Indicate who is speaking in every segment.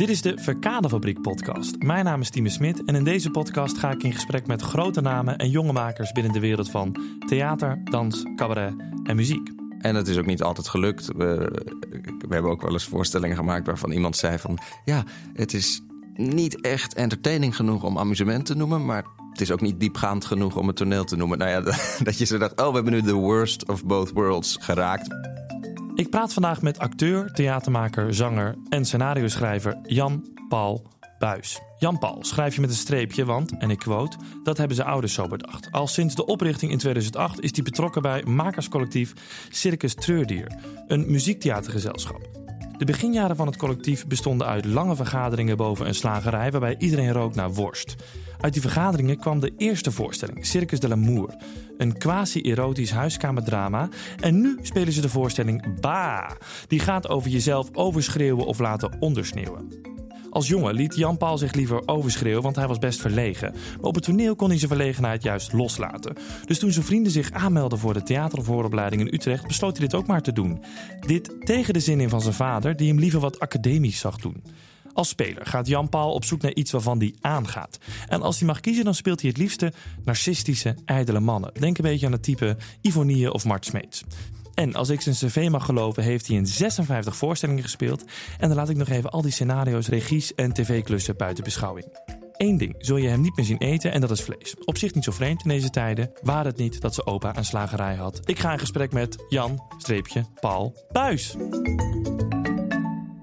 Speaker 1: Dit is de Verkadefabriek podcast. Mijn naam is Tieme Smit en in deze podcast ga ik in gesprek met grote namen en jonge makers binnen de wereld van theater, dans, cabaret en muziek.
Speaker 2: En het is ook niet altijd gelukt. We, we hebben ook wel eens voorstellingen gemaakt waarvan iemand zei van... ja, het is niet echt entertaining genoeg om amusement te noemen... maar het is ook niet diepgaand genoeg om het toneel te noemen. Nou ja, dat je zo dacht, oh, we hebben nu the worst of both worlds geraakt.
Speaker 1: Ik praat vandaag met acteur, theatermaker, zanger en scenario-schrijver Jan Paul Buis. Jan Paul schrijf je met een streepje, want, en ik quote, dat hebben zijn ouders zo bedacht. Al sinds de oprichting in 2008 is hij betrokken bij makerscollectief Circus Treurdier, een muziektheatergezelschap. De beginjaren van het collectief bestonden uit lange vergaderingen boven een slagerij waarbij iedereen rook naar worst. Uit die vergaderingen kwam de eerste voorstelling, Circus de l'Amour. Een quasi-erotisch huiskamerdrama. En nu spelen ze de voorstelling Ba. Die gaat over jezelf overschreeuwen of laten ondersneeuwen. Als jongen liet Jan Paul zich liever overschreeuwen, want hij was best verlegen. Maar op het toneel kon hij zijn verlegenheid juist loslaten. Dus toen zijn vrienden zich aanmelden voor de theatervooropleiding in Utrecht, besloot hij dit ook maar te doen. Dit tegen de zin in van zijn vader, die hem liever wat academisch zag doen. Als speler gaat Jan Paul op zoek naar iets waarvan hij aangaat. En als hij mag kiezen, dan speelt hij het liefste narcistische, ijdele mannen. Denk een beetje aan het type Ivonie of Mart Smeets. En als ik zijn cv mag geloven, heeft hij in 56 voorstellingen gespeeld. En dan laat ik nog even al die scenario's, regies en tv-klussen buiten beschouwing. Eén ding zul je hem niet meer zien eten en dat is vlees. Op zich niet zo vreemd in deze tijden. Waar het niet dat zijn opa een slagerij had. Ik ga in gesprek met Jan, streepje, Paul Buis.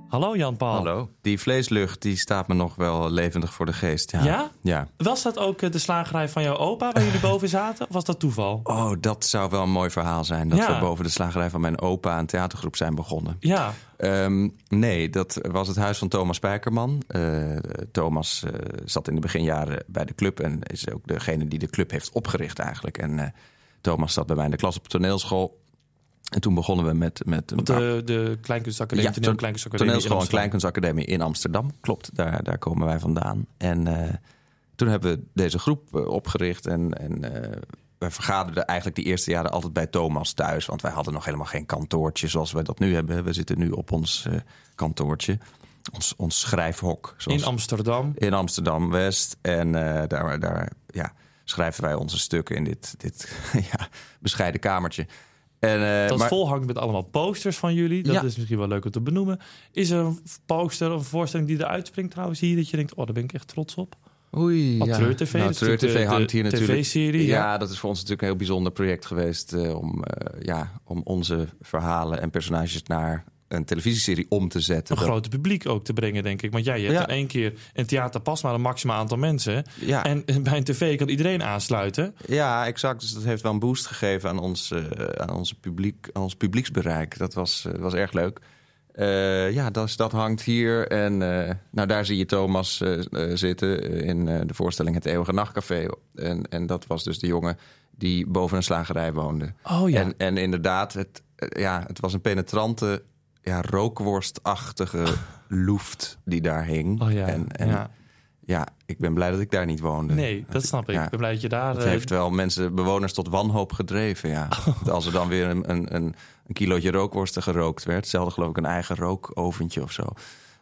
Speaker 1: Hallo Jan-Paul.
Speaker 2: Hallo. Die vleeslucht die staat me nog wel levendig voor de geest. Ja?
Speaker 1: ja?
Speaker 2: ja.
Speaker 1: Was dat ook eh, de slagerij van jouw opa waar jullie boven zaten? Of was dat toeval?
Speaker 2: Oh, dat zou wel een mooi verhaal zijn. Dat we boven de slagerij van mijn opa een theatergroep zijn begonnen.
Speaker 1: Ja.
Speaker 2: Um, nee, dat was het huis van Thomas Spijkerman. Uh, Thomas uh, zat in de beginjaren bij de club en is ook degene die de club heeft opgericht eigenlijk. En uh, Thomas zat bij mij in de klas op toneelschool. En toen begonnen we met... met
Speaker 1: de, de Kleinkunstacademie,
Speaker 2: ja, Toneelkleinkunstacademie Toneelschool en Kleinkunstacademie in Amsterdam. Klopt, daar, daar komen wij vandaan. En uh, toen hebben we deze groep uh, opgericht. En, en uh, wij vergaderden eigenlijk die eerste jaren altijd bij Thomas thuis. Want wij hadden nog helemaal geen kantoortje zoals wij dat nu hebben. We zitten nu op ons kantoortje. Ons, ons schrijfhok.
Speaker 1: Zoals, in Amsterdam?
Speaker 2: In Amsterdam-West. En daar, daar ja, schrijven wij onze stukken in dit, dit ja, bescheiden kamertje.
Speaker 1: En, uh, dat maar... volhangt met allemaal posters van jullie. Dat is misschien wel leuk om te benoemen. Is er een poster of een voorstelling die eruit springt trouwens hier... dat je denkt, oh, daar ben ik echt trots op?
Speaker 2: Oei,
Speaker 1: Wat
Speaker 2: ja.
Speaker 1: Treur TV,
Speaker 2: nou, Treur TV hangt hier natuurlijk.
Speaker 1: TV-serie,
Speaker 2: ja. ja. dat is voor ons natuurlijk een heel bijzonder project geweest... Uh, om, uh, ja, om onze verhalen en personages naar een televisieserie om te zetten.
Speaker 1: Een groot publiek ook te brengen, denk ik. Want jij ja, je hebt in één keer een theater pas maar een maximaal aantal mensen.
Speaker 2: Ja.
Speaker 1: En bij een tv kan iedereen aansluiten.
Speaker 2: Ja, exact. Dus dat heeft wel een boost gegeven aan ons, uh, aan onze publiek, aan ons publieksbereik. Dat was, uh, was erg leuk. Uh, ja, dat, dat hangt hier. En nou, daar zie je Thomas zitten in de voorstelling Het Eeuwige Nachtcafé. En, en dat was dus de jongen die boven een slagerij woonde.
Speaker 1: Oh ja.
Speaker 2: En, en inderdaad, het, ja, het was een penetrante ja, rookworstachtige loeft die daar hing.
Speaker 1: Oh ja,
Speaker 2: en, en
Speaker 1: ja.
Speaker 2: ja. ik ben blij dat ik daar niet woonde.
Speaker 1: Nee, dat snap ik. Ja, ik ben blij dat je daar...
Speaker 2: Het heeft wel mensen, bewoners tot wanhoop gedreven, ja. Oh. Als er dan weer een, een, een kilootje rookworsten gerookt werd... zelden geloof ik een eigen rookoventje of zo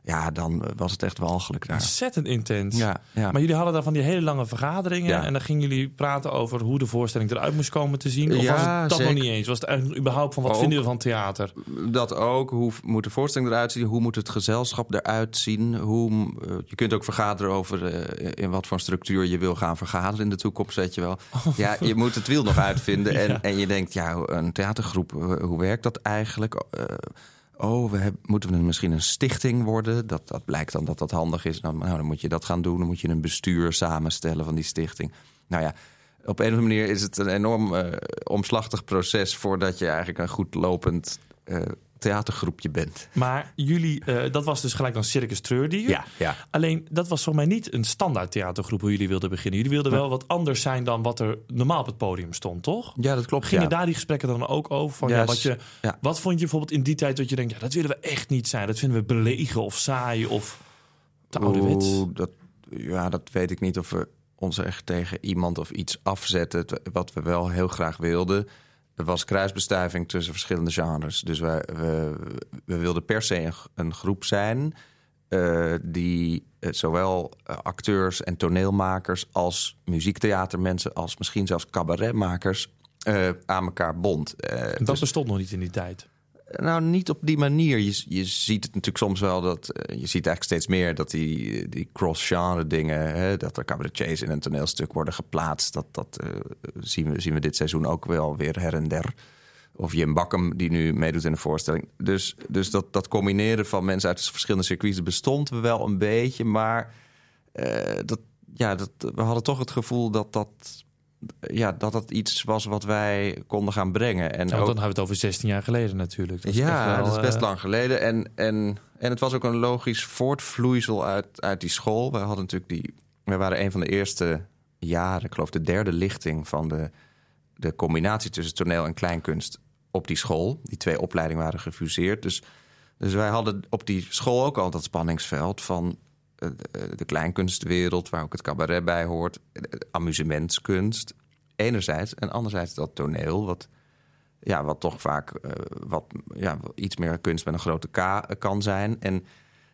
Speaker 2: ja, dan was het echt walgelijk daar.
Speaker 1: Ontzettend intens.
Speaker 2: Ja, ja.
Speaker 1: Maar jullie hadden daar van die hele lange vergaderingen...
Speaker 2: Ja.
Speaker 1: en dan gingen jullie praten over hoe de voorstelling eruit moest komen te zien? Of
Speaker 2: Ja,
Speaker 1: was het dat
Speaker 2: zeker.
Speaker 1: nog niet eens? Was het eigenlijk überhaupt van wat
Speaker 2: Ook.
Speaker 1: vinden we van theater?
Speaker 2: Dat ook. Hoe moet de voorstelling eruit zien? Hoe moet het gezelschap eruit zien? Hoe, eh, je kunt ook vergaderen over eh, in wat voor structuur je wil gaan vergaderen in de toekomst, weet je wel. Ja, je moet het wiel nog uitvinden. En, en je denkt, ja, een theatergroep, eh, hoe werkt dat eigenlijk? Eh, oh, we hebben, moeten we misschien een stichting worden? Dat, dat blijkt dan dat dat handig is. Nou, nou, dan moet je dat gaan doen. Dan moet je een bestuur samenstellen van die stichting. Nou ja, op een of andere manier is het een enorm eh, omslachtig proces... voordat je eigenlijk een goed lopend eh, theatergroepje bent.
Speaker 1: Maar jullie, eh, dat was dus gelijk dan Circus Treurdier.
Speaker 2: ja.
Speaker 1: Alleen, dat was voor mij niet een standaard theatergroep hoe jullie wilden beginnen. Jullie wilden wel wat anders zijn dan wat er normaal op het podium stond, toch?
Speaker 2: Ja, dat klopt.
Speaker 1: Gingen
Speaker 2: ja.
Speaker 1: daar die gesprekken dan ook over? Van,
Speaker 2: Ja,
Speaker 1: ja, wat, je,
Speaker 2: ja.
Speaker 1: wat vond je bijvoorbeeld in die tijd dat je denkt... Ja, dat willen we echt niet zijn. Dat vinden we belegen of saai of te ouderwets.
Speaker 2: Oeh, dat, ja, dat weet ik niet of we ons echt tegen iemand of iets afzetten. Wat we wel heel graag wilden, was kruisbestuiving tussen verschillende genres. Dus wij, we, we wilden per se een, een groep zijn eh, die eh, zowel eh, acteurs en toneelmakers als muziektheatermensen, als misschien zelfs cabaretmakers aan elkaar bond.
Speaker 1: Dat
Speaker 2: dus-
Speaker 1: bestond nog niet in die tijd.
Speaker 2: Nou, niet op die manier. Je, je ziet het natuurlijk soms wel dat. eh, je ziet eigenlijk steeds meer dat die, die cross-genre dingen. Hè, dat er cabaretiers in een toneelstuk worden geplaatst. Dat, dat eh, zien, we, zien we dit seizoen ook wel weer her en der. Of Jim Bakkum, die nu meedoet in een voorstelling. Dus, dus dat, dat combineren van mensen uit verschillende circuits bestond wel een beetje. Maar eh, dat, ja, dat, we hadden toch het gevoel dat dat. Ja, dat dat iets was wat wij konden gaan brengen. En ook-
Speaker 1: dan hebben we het over 16 jaar geleden natuurlijk. Dat
Speaker 2: ja,
Speaker 1: wel,
Speaker 2: dat is best
Speaker 1: eh,
Speaker 2: lang geleden. En, en, en het was ook een logisch voortvloeisel uit, uit die school. We hadden natuurlijk die. We waren een van de eerste jaren, ik geloof de derde lichting van de, de combinatie tussen toneel en kleinkunst op die school. Die twee opleidingen waren gefuseerd. Dus, dus wij hadden op die school ook al dat spanningsveld van de, de kleinkunstwereld, waar ook het cabaret bij hoort, amusementskunst. Enerzijds en anderzijds dat toneel, wat ja, wat toch vaak eh, wat, ja, iets meer kunst met een grote K kan zijn. En,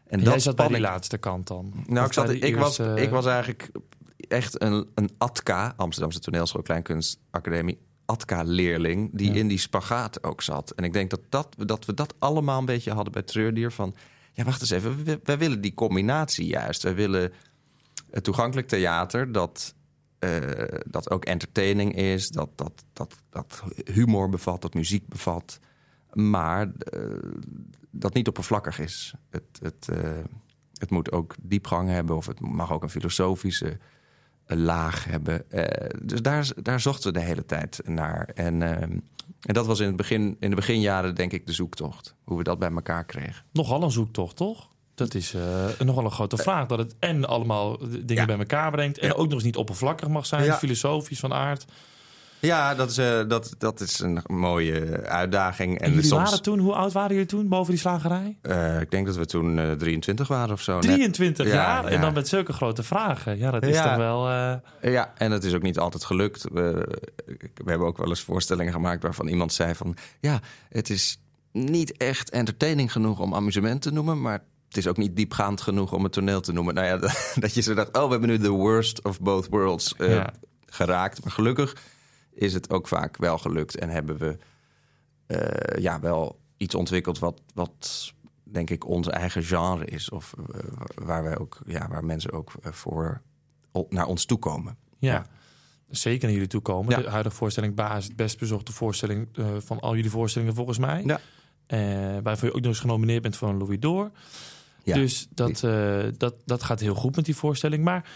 Speaker 2: en dat
Speaker 1: zat bij die laatste kant dan?
Speaker 2: Nou, ik, zat, ik, was, ik was eigenlijk echt een, een ATKA, Amsterdamse Toneelschool Kleinkunstacademie, ATKA-leerling, die
Speaker 1: Ja.
Speaker 2: in die spagaat ook zat. En ik denk dat, dat, dat we dat allemaal een beetje hadden bij Treurdier van... Ja, wacht eens even, wij, willen die combinatie juist. Wij willen het toegankelijk theater dat, eh, dat ook entertaining is, dat, dat, dat, dat humor bevat, dat muziek bevat... maar eh, dat niet oppervlakkig is. Het, het, eh, het moet ook diepgang hebben of het mag ook een filosofische laag hebben. Dus daar, daar zochten we de hele tijd naar. En, eh, en dat was in, het begin, in de beginjaren denk ik de zoektocht. Hoe we dat bij elkaar kregen.
Speaker 1: Nogal een zoektocht, toch? Dat is eh, nogal een grote vraag. Dat het en allemaal dingen
Speaker 2: Ja.
Speaker 1: bij elkaar brengt... en
Speaker 2: Ja.
Speaker 1: ook nog eens niet oppervlakkig mag zijn,
Speaker 2: Ja.
Speaker 1: filosofisch van aard.
Speaker 2: Ja, dat is, eh, dat, dat is een mooie uitdaging.
Speaker 1: En, jullie
Speaker 2: soms,
Speaker 1: waren toen, hoe oud waren jullie toen boven die slagerij?
Speaker 2: eh, ik denk dat we toen eh, 23 waren of zo. net.
Speaker 1: 23
Speaker 2: Ja,
Speaker 1: jaar en
Speaker 2: ja.
Speaker 1: dan met zulke grote vragen. Ja, dat is
Speaker 2: Ja.
Speaker 1: toch wel... eh,
Speaker 2: Ja, en het is ook niet altijd gelukt. We, we hebben ook wel eens voorstellingen gemaakt waarvan iemand zei van... ja, het is niet echt entertaining genoeg om amusement te noemen... maar het is ook niet diepgaand genoeg om het toneel te noemen. Nou ja, dat, dat je zo dacht, oh, we hebben nu the worst of both worlds eh,
Speaker 1: Ja.
Speaker 2: geraakt. Maar gelukkig is het ook vaak wel gelukt en hebben we eh, ja, wel iets ontwikkeld wat... wat denk ik ons eigen genre is. Of eh, waar, wij ook, ja, waar mensen ook eh, voor op- naar ons toe komen.
Speaker 1: ja.
Speaker 2: Ja.
Speaker 1: Zeker naar jullie toe komen.
Speaker 2: Ja.
Speaker 1: De huidige voorstelling Baas, het best bezochte voorstelling van al jullie voorstellingen volgens mij.
Speaker 2: Ja.
Speaker 1: Waarvoor je ook nog eens genomineerd bent voor een Louis d'Or.
Speaker 2: Ja.
Speaker 1: Dus dat, dat, dat gaat heel goed met die voorstelling. Maar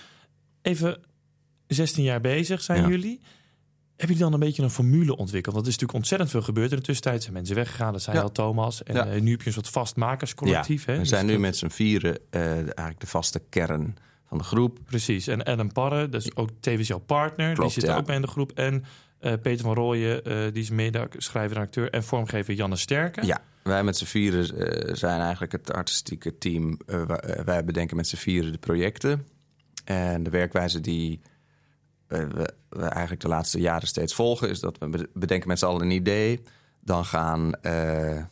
Speaker 1: even 16 jaar bezig zijn jullie. Hebben jullie dan een beetje een formule ontwikkeld? Want er is natuurlijk ontzettend veel gebeurd in de tussentijd. Zijn mensen weggegaan, dat zei
Speaker 2: Ja.
Speaker 1: al Thomas. En
Speaker 2: Ja.
Speaker 1: eh, nu heb je een soort vast makerscollectief. hè?
Speaker 2: we
Speaker 1: Dus
Speaker 2: zijn nu met z'n vieren eh, eigenlijk de vaste kern van de groep.
Speaker 1: Precies. En Adam Parre, dat is ook tevens jouw partner. die zit ook bij in de groep. En eh, Peter van Rooyen, die is mede-schrijver en acteur. En vormgever Janne Sterke.
Speaker 2: Ja, wij met z'n vieren zijn eigenlijk het artistieke team. Wij bedenken met z'n vieren de projecten. En de werkwijze die we, we eigenlijk de laatste jaren steeds volgen... is dat we be- bedenken met z'n allen een idee. Dan gaan... eh,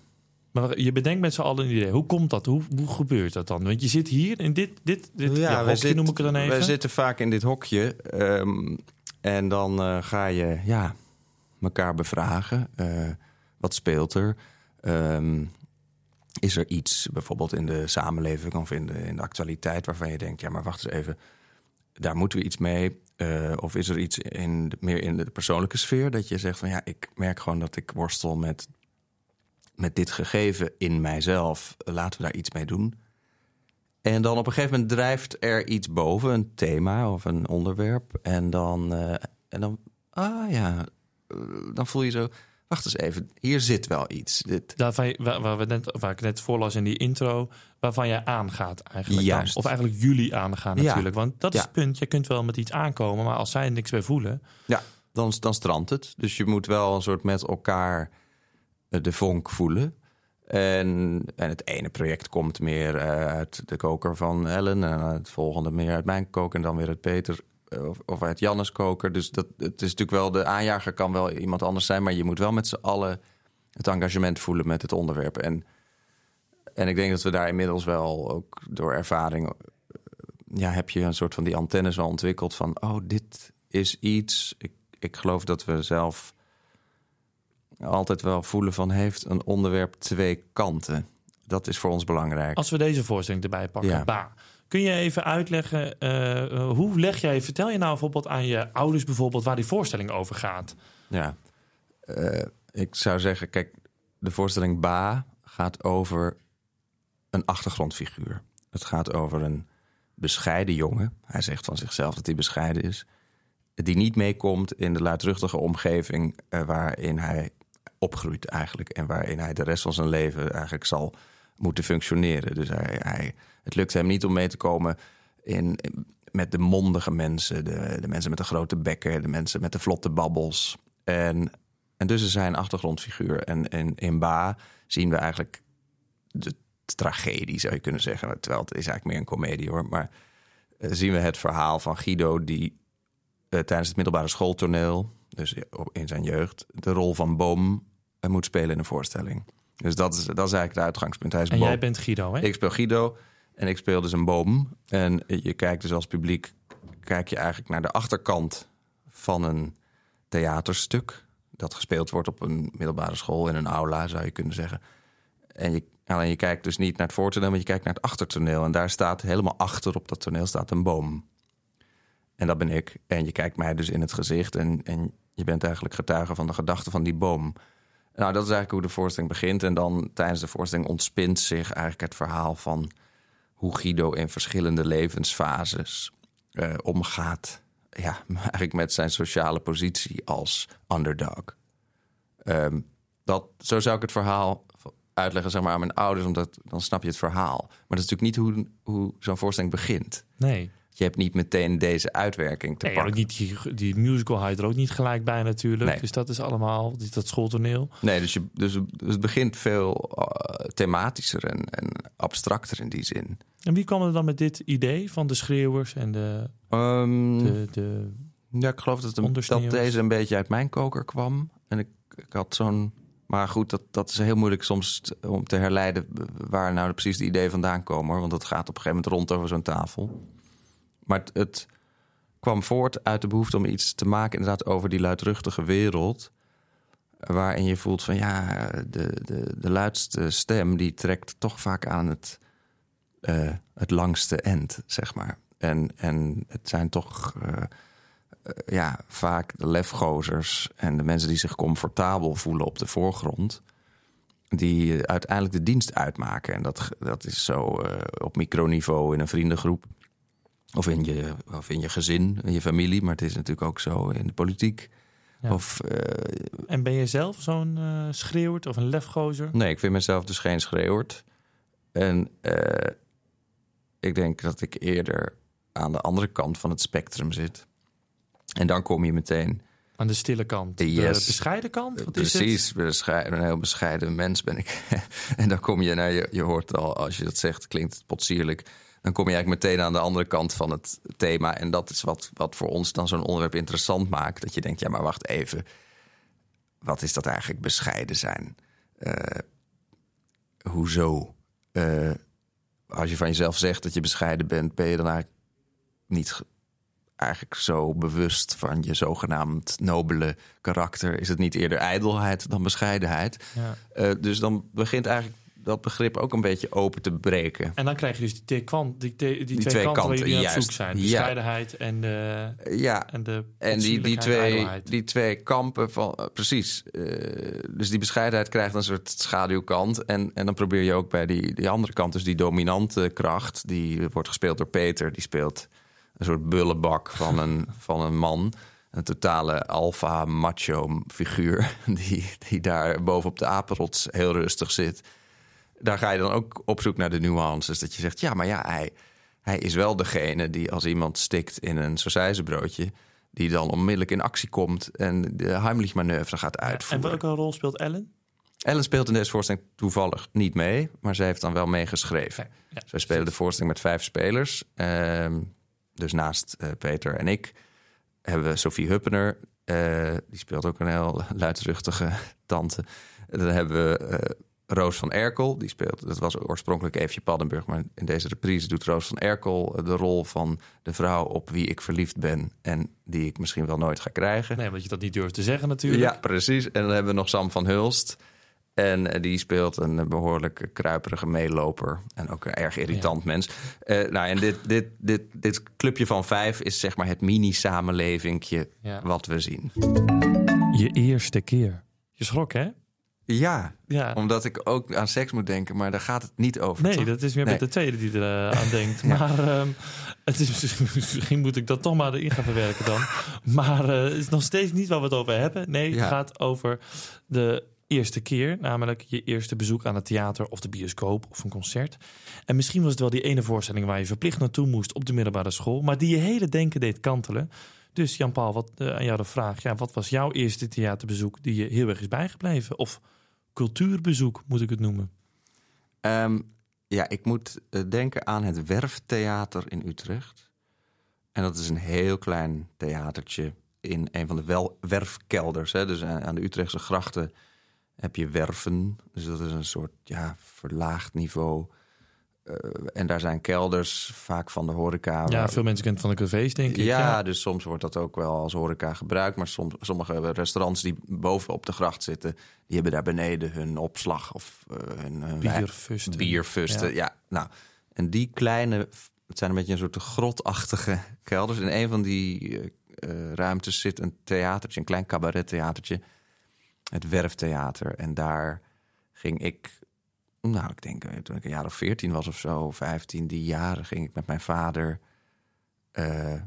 Speaker 1: Maar je bedenkt met z'n allen een idee. Hoe komt dat? Hoe, hoe gebeurt dat dan? Want je zit hier in dit, dit, dit ja, hokje
Speaker 2: zit-
Speaker 1: noem ik het dan even.
Speaker 2: Wij zitten vaak in dit hokje. ehm, en dan eh, ga je ja, elkaar bevragen. Eh, wat speelt er? Ehm, is er iets bijvoorbeeld in de samenleving of in de, in de actualiteit... waarvan je denkt, ja, maar wacht eens even... daar moeten we iets mee. Eh, of is er iets in, meer in de persoonlijke sfeer... dat je zegt van ja, ik merk gewoon dat ik worstel met, met dit gegeven in mijzelf. Laten we daar iets mee doen. En dan op een gegeven moment drijft er iets boven, een thema of een onderwerp. En dan, eh, en dan ah ja, eh, dan voel je zo, wacht eens even, hier zit wel iets. Dit,
Speaker 1: Daarvan, waar, waar, we net, waar ik net voorlas in die intro, waarvan jij aangaat eigenlijk. Dan. Of eigenlijk jullie aangaan
Speaker 2: Ja.
Speaker 1: natuurlijk. Want dat is
Speaker 2: Ja.
Speaker 1: het punt. Je kunt wel met iets aankomen, maar als zij er niks bij voelen.
Speaker 2: ja, dan, dan strandt het. Dus je moet wel een soort met elkaar eh, de vonk voelen. En, en het ene project komt meer eh, uit de koker van Ellen... en het volgende meer uit mijn koker en dan weer uit Peter... eh, Of, of uit Jannes koker. Dus dat, het is natuurlijk wel, de aanjager kan wel iemand anders zijn... maar je moet wel met z'n allen het engagement voelen met het onderwerp. En en ik denk dat we daar inmiddels wel ook door ervaring... eh, ja, heb je een soort van die antennes al ontwikkeld van... oh, dit is iets... Ik, ik geloof dat we zelf altijd wel voelen van... heeft een onderwerp twee kanten. Dat is voor ons belangrijk.
Speaker 1: Als we deze voorstelling erbij pakken,
Speaker 2: Ja.
Speaker 1: Ba. Kun je even uitleggen, eh, eh, hoe leg jij, vertel je nou bijvoorbeeld aan je ouders bijvoorbeeld waar die voorstelling over gaat?
Speaker 2: Ja, Eh, ik zou zeggen, kijk, de voorstelling Ba gaat over een achtergrondfiguur. Het gaat over een bescheiden jongen. Hij zegt van zichzelf dat hij bescheiden is. Die niet meekomt in de luidruchtige omgeving waarin hij opgroeit eigenlijk. En waarin hij de rest van zijn leven eigenlijk zal moeten functioneren. Dus hij, het lukt hem niet om mee te komen in, met de mondige mensen. De, de mensen met de grote bekken, de mensen met de vlotte babbels. En, en dus is hij een achtergrondfiguur. En, en in Ba zien we eigenlijk de tragedie, zou je kunnen zeggen. Terwijl het is eigenlijk meer een komedie hoor. Maar eh, zien we het verhaal van Guido die eh, tijdens het middelbare schooltoneel, dus in zijn jeugd, de rol van Boom eh, moet spelen in een voorstelling. Dus dat is, dat is eigenlijk het uitgangspunt. Hij is
Speaker 1: En jij bent Guido, hè?
Speaker 2: Ik speel Guido en ik speel dus een boom. En je kijkt dus als publiek, kijk je eigenlijk naar de achterkant van een theaterstuk. Dat gespeeld wordt op een middelbare school in een aula, zou je kunnen zeggen. En je, alleen je kijkt dus niet naar het voortoneel, maar je kijkt naar het achtertoneel. En daar staat helemaal achter op dat toneel staat een boom. En dat ben ik. En je kijkt mij dus in het gezicht en, en je bent eigenlijk getuige van de gedachten van die boom. Nou, dat is eigenlijk hoe de voorstelling begint. En dan tijdens de voorstelling ontspint zich eigenlijk het verhaal van hoe Guido in verschillende levensfases eh, omgaat. Ja, eigenlijk met zijn sociale positie als underdog. Ehm, dat, zo zou ik het verhaal uitleggen zeg maar, aan mijn ouders, omdat dan snap je het verhaal. Maar dat is natuurlijk niet hoe, hoe zo'n voorstelling begint.
Speaker 1: Nee.
Speaker 2: Je hebt niet meteen deze uitwerking te
Speaker 1: nee
Speaker 2: pakken.
Speaker 1: ook niet, die, die musical je er ook niet gelijk bij natuurlijk.
Speaker 2: Nee.
Speaker 1: Dus dat is allemaal, dat schooltoneel.
Speaker 2: Nee, dus, je, dus, dus het begint veel eh, thematischer en, en abstracter in die zin.
Speaker 1: En wie kwam er dan met dit idee van de schreeuwers en de...
Speaker 2: Ehm,
Speaker 1: de, de
Speaker 2: Ja, ik geloof dat, dat deze een beetje uit mijn koker kwam. En ik, ik had zo'n. Maar goed, dat, dat is heel moeilijk soms om te herleiden waar nou precies de ideeën vandaan komen. Hoor. Want dat gaat op een gegeven moment rond over zo'n tafel. Maar het, kwam voort uit de behoefte om iets te maken, inderdaad, over die luidruchtige wereld. Waarin je voelt van ja, de, de, de luidste stem die trekt toch vaak aan het, eh, het langste end, zeg maar. En, en het zijn toch eh, ja, vaak de lefgozers en de mensen die zich comfortabel voelen op de voorgrond. Die eh, uiteindelijk de dienst uitmaken. En dat, dat is zo op microniveau in een vriendengroep. Of in, je, of in je gezin, in je familie. Maar het is natuurlijk ook zo in de politiek.
Speaker 1: Ja.
Speaker 2: Of eh,
Speaker 1: En ben je zelf zo'n schreeuwert of een lefgozer?
Speaker 2: Nee, ik vind mezelf dus geen schreeuwert. En eh, ik denk dat ik eerder aan de andere kant van het spectrum zit. En dan kom je meteen...
Speaker 1: Aan de stille kant. De bescheiden kant? Wat is
Speaker 2: Precies, bescheiden, een heel bescheiden mens ben ik. en dan kom je, nou, je, je hoort al, als je dat zegt, klinkt het potsierlijk. Dan kom je eigenlijk meteen aan de andere kant van het thema. En dat is wat, wat voor ons dan zo'n onderwerp interessant maakt. Dat je denkt, ja, maar wacht even. Wat is dat eigenlijk bescheiden zijn? Eh, hoezo? Eh, als je van jezelf zegt dat je bescheiden bent, ben je dan eigenlijk niet ge- eigenlijk zo bewust van je zogenaamd nobele karakter? Is het niet eerder ijdelheid dan bescheidenheid?
Speaker 1: Ja.
Speaker 2: Eh, dus dan begint eigenlijk dat begrip ook een beetje open te breken.
Speaker 1: En dan krijg je dus die, twee die, die, twee,
Speaker 2: twee
Speaker 1: kanten jullie aan
Speaker 2: juist.
Speaker 1: zoek zijn.
Speaker 2: Ja.
Speaker 1: Bescheidenheid en de,
Speaker 2: Ja,
Speaker 1: en de
Speaker 2: en die, die, twee, die twee kampen van. eh, precies. Eh, dus die bescheidenheid krijgt een soort schaduwkant. En, en dan probeer je ook bij die, die andere kant, dus die dominante kracht. Die wordt gespeeld door Peter. Die speelt een soort bullebak van een, van een man. Een totale alfa macho figuur. Die, die daar bovenop de apenrots heel rustig zit. Daar ga je dan ook op zoek naar de nuances. Dat je zegt, ja, maar ja, hij, hij is wel degene die als iemand stikt in een sausijzenbroodje... die dan onmiddellijk in actie komt en de Heimlich-manoeuvre gaat
Speaker 1: en
Speaker 2: uitvoeren.
Speaker 1: welke rol speelt Ellen?
Speaker 2: Ellen speelt in deze voorstelling toevallig niet mee... maar zij heeft dan wel meegeschreven.
Speaker 1: Ja.
Speaker 2: Zij spelen de voorstelling met vijf spelers. Ehm, dus naast eh, Peter en ik hebben we Sophie Huppener. eh, die speelt ook een heel luidruchtige tante. En dan hebben we eh, Roos van Erkel. Die speelt, dat was oorspronkelijk Eefje Paddenburg, maar in deze reprise doet Roos van Erkel de rol van de vrouw op wie ik verliefd ben en die ik misschien wel nooit ga krijgen.
Speaker 1: Nee, want je dat niet durft te zeggen natuurlijk.
Speaker 2: Ja, precies. En dan hebben we nog Sam van Hulst. En eh, die speelt een behoorlijk kruiperige meeloper. En ook een erg irritant mens. Uh, nou, en dit, dit, dit, dit clubje van vijf is zeg maar het mini-samenlevingje
Speaker 1: Ja.
Speaker 2: wat we zien.
Speaker 1: Je eerste keer. Je schrok, hè?
Speaker 2: Ja,
Speaker 1: Ja.
Speaker 2: omdat ik ook aan seks moet denken, maar daar gaat het niet over.
Speaker 1: Nee,
Speaker 2: toch?
Speaker 1: dat is meer
Speaker 2: Nee.
Speaker 1: met de tweede die er eh, aan denkt.
Speaker 2: Ja.
Speaker 1: Maar ehm, het is, misschien moet ik dat toch maar erin gaan verwerken dan. Maar eh, het is nog steeds niet waar we het over hebben. Nee, het
Speaker 2: Ja.
Speaker 1: gaat over de eerste keer. Namelijk je eerste bezoek aan het theater of de bioscoop of een concert. En misschien was het wel die ene voorstelling waar je verplicht naartoe moest op de middelbare school. Maar die je hele denken deed kantelen. Dus Jan-Paul, wat, eh, aan jou de vraag. Ja, wat was jouw eerste theaterbezoek die je heel erg is bijgebleven? Of cultuurbezoek, moet ik het noemen?
Speaker 2: Ehm, ja, ik moet eh, denken aan het Werftheater in Utrecht. En dat is een heel klein theatertje in een van de wel werfkelders. Hè. Dus aan de Utrechtse grachten heb je werven. Dus dat is een soort ja, verlaagd niveau. Eh, en daar zijn kelders, vaak van de horeca.
Speaker 1: Ja,
Speaker 2: waar-
Speaker 1: veel mensen kennen van de cafés, denk ik.
Speaker 2: ja, dus soms wordt dat ook wel als horeca gebruikt. Maar soms, sommige restaurants die boven op de gracht zitten... die hebben daar beneden hun opslag of eh, hun,
Speaker 1: Bierfusten.
Speaker 2: bierfusten.
Speaker 1: Ja.
Speaker 2: Ja. nou. En die kleine, het zijn een beetje een soort grotachtige kelders. In een van die eh, ruimtes zit een theatertje, een klein cabarettheatertje. Het Werftheater. En daar ging ik, nou, ik denk eh, toen ik een jaar of veertien was of zo, 15, die jaren, ging ik met mijn vader eh,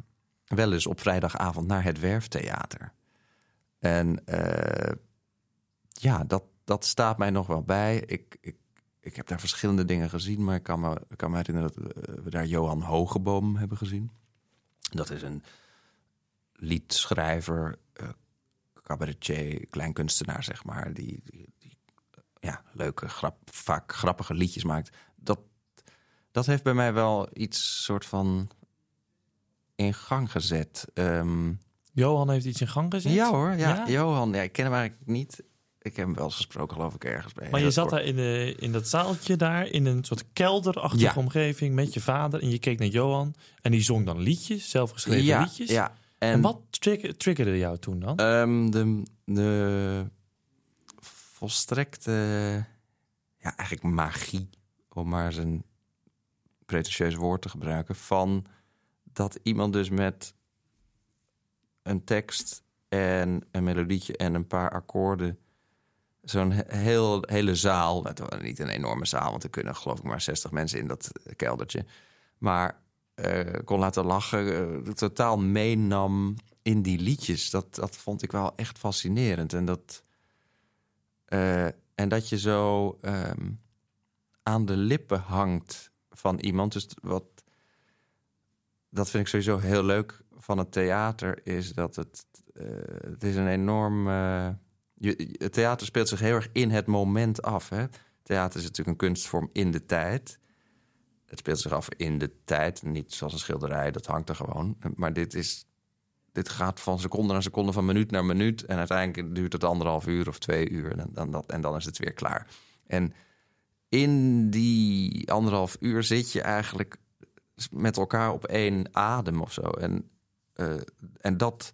Speaker 2: wel eens op vrijdagavond naar het Werftheater. En eh, ja, dat, dat staat mij nog wel bij. Ik, ik, ik heb daar verschillende dingen gezien, maar ik kan me, kan me herinneren dat we daar Johan Hogeboom hebben gezien. Dat is een liedschrijver, eh cabaretier, kleinkunstenaar, zeg maar, die, ja, leuke, grap, vaak grappige liedjes maakt. Dat, dat heeft bij mij wel iets soort van in gang gezet. Ehm,
Speaker 1: Johan heeft iets in gang gezet.
Speaker 2: ja hoor, ja,
Speaker 1: Ja?
Speaker 2: Johan, ja, ik ken hem eigenlijk niet. Ik heb hem wel eens gesproken, geloof ik, ergens bij.
Speaker 1: Maar je
Speaker 2: Heel
Speaker 1: zat
Speaker 2: kort.
Speaker 1: daar in, de, in dat zaaltje daar, in een soort kelderachtige
Speaker 2: Ja.
Speaker 1: omgeving met je vader. En je keek naar Johan en die zong dan liedjes, zelfgeschreven
Speaker 2: ja,
Speaker 1: liedjes.
Speaker 2: Ja, en,
Speaker 1: En wat trigger- triggerde jou toen dan?
Speaker 2: Ehm, de, de volstrekte, ja, eigenlijk magie, om maar eens een pretentieus woord te gebruiken, van dat iemand dus met een tekst en een melodietje en een paar akkoorden zo'n he- heel, hele zaal, was niet een enorme zaal, want er kunnen geloof ik maar 60 mensen in dat keldertje, maar eh, kon laten lachen, eh, totaal meenam in die liedjes. Dat, dat vond ik wel echt fascinerend. En dat, eh, en dat je zo ehm, aan de lippen hangt van iemand. Dus wat, dat vind ik sowieso heel leuk van het theater, is dat het, eh, het is een enorm. eh, je, het theater speelt zich heel erg in het moment af. Hè? Theater is natuurlijk een kunstvorm in de tijd. Het speelt zich af in de tijd, niet zoals een schilderij, dat hangt er gewoon. Maar dit, is, dit gaat van seconde naar seconde, van minuut naar minuut. En uiteindelijk duurt het anderhalf uur of twee uur en dan, dan, en dan is het weer klaar. En in die anderhalf uur zit je eigenlijk met elkaar op één adem of zo. En, eh, en dat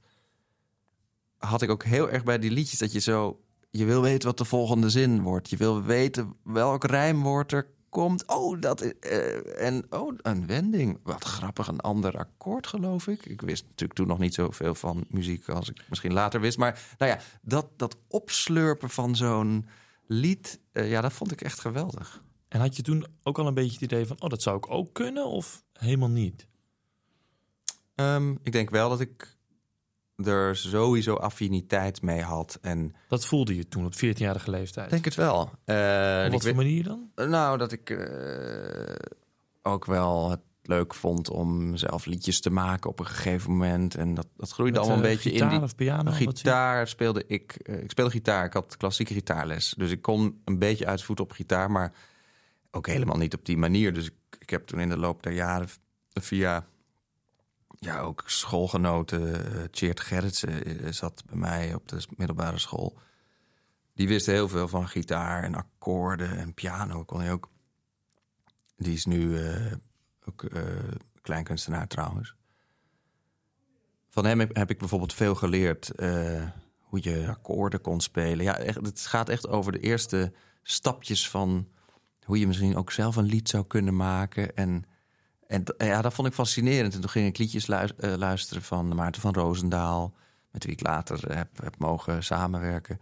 Speaker 2: had ik ook heel erg bij die liedjes, dat je zo... Je wil weten wat de volgende zin wordt. Je wil weten welk rijmwoord er komt. Oh, dat is, eh, en oh, een wending. Wat grappig, een ander akkoord, geloof ik. Ik wist natuurlijk toen nog niet zoveel van muziek als ik misschien later wist. Maar nou ja, dat, dat opslurpen van zo'n lied, eh, ja, dat vond ik echt geweldig.
Speaker 1: En had je toen ook al een beetje het idee van, oh, dat zou ik ook kunnen of helemaal niet?
Speaker 2: Ehm, ik denk wel dat ik er sowieso affiniteit mee had. En
Speaker 1: Dat voelde je toen op 14-jarige leeftijd.
Speaker 2: denk het wel. Eh,
Speaker 1: Op wat voor manier dan?
Speaker 2: Nou, dat ik eh, ook wel het leuk vond om zelf liedjes te maken op een gegeven moment. En dat, dat groeide
Speaker 1: Met,
Speaker 2: allemaal een
Speaker 1: eh,
Speaker 2: beetje
Speaker 1: gitaar
Speaker 2: in
Speaker 1: of piano?
Speaker 2: gitaar speelde ik. eh, ik speelde gitaar. Ik had klassieke gitaarles. Dus ik kon een beetje uitvoeten op gitaar, maar ook helemaal niet op die manier. Dus ik, ik heb toen in de loop der jaren via ja, ook schoolgenoten. eh, Tjeerd Gerritsen eh, zat bij mij op de middelbare school. die wist heel veel van gitaar en akkoorden en piano kon hij ook. Die is nu eh, ook uh, kleinkunstenaar trouwens. Van hem heb, ik bijvoorbeeld veel geleerd hoe je akkoorden kon spelen. Ja, echt, het gaat echt over de eerste stapjes van hoe je misschien ook zelf een lied zou kunnen maken. En, en ja, dat vond ik fascinerend. En toen ging ik liedjes luisteren van Maarten van Roosendaal, met wie ik later heb, heb mogen samenwerken.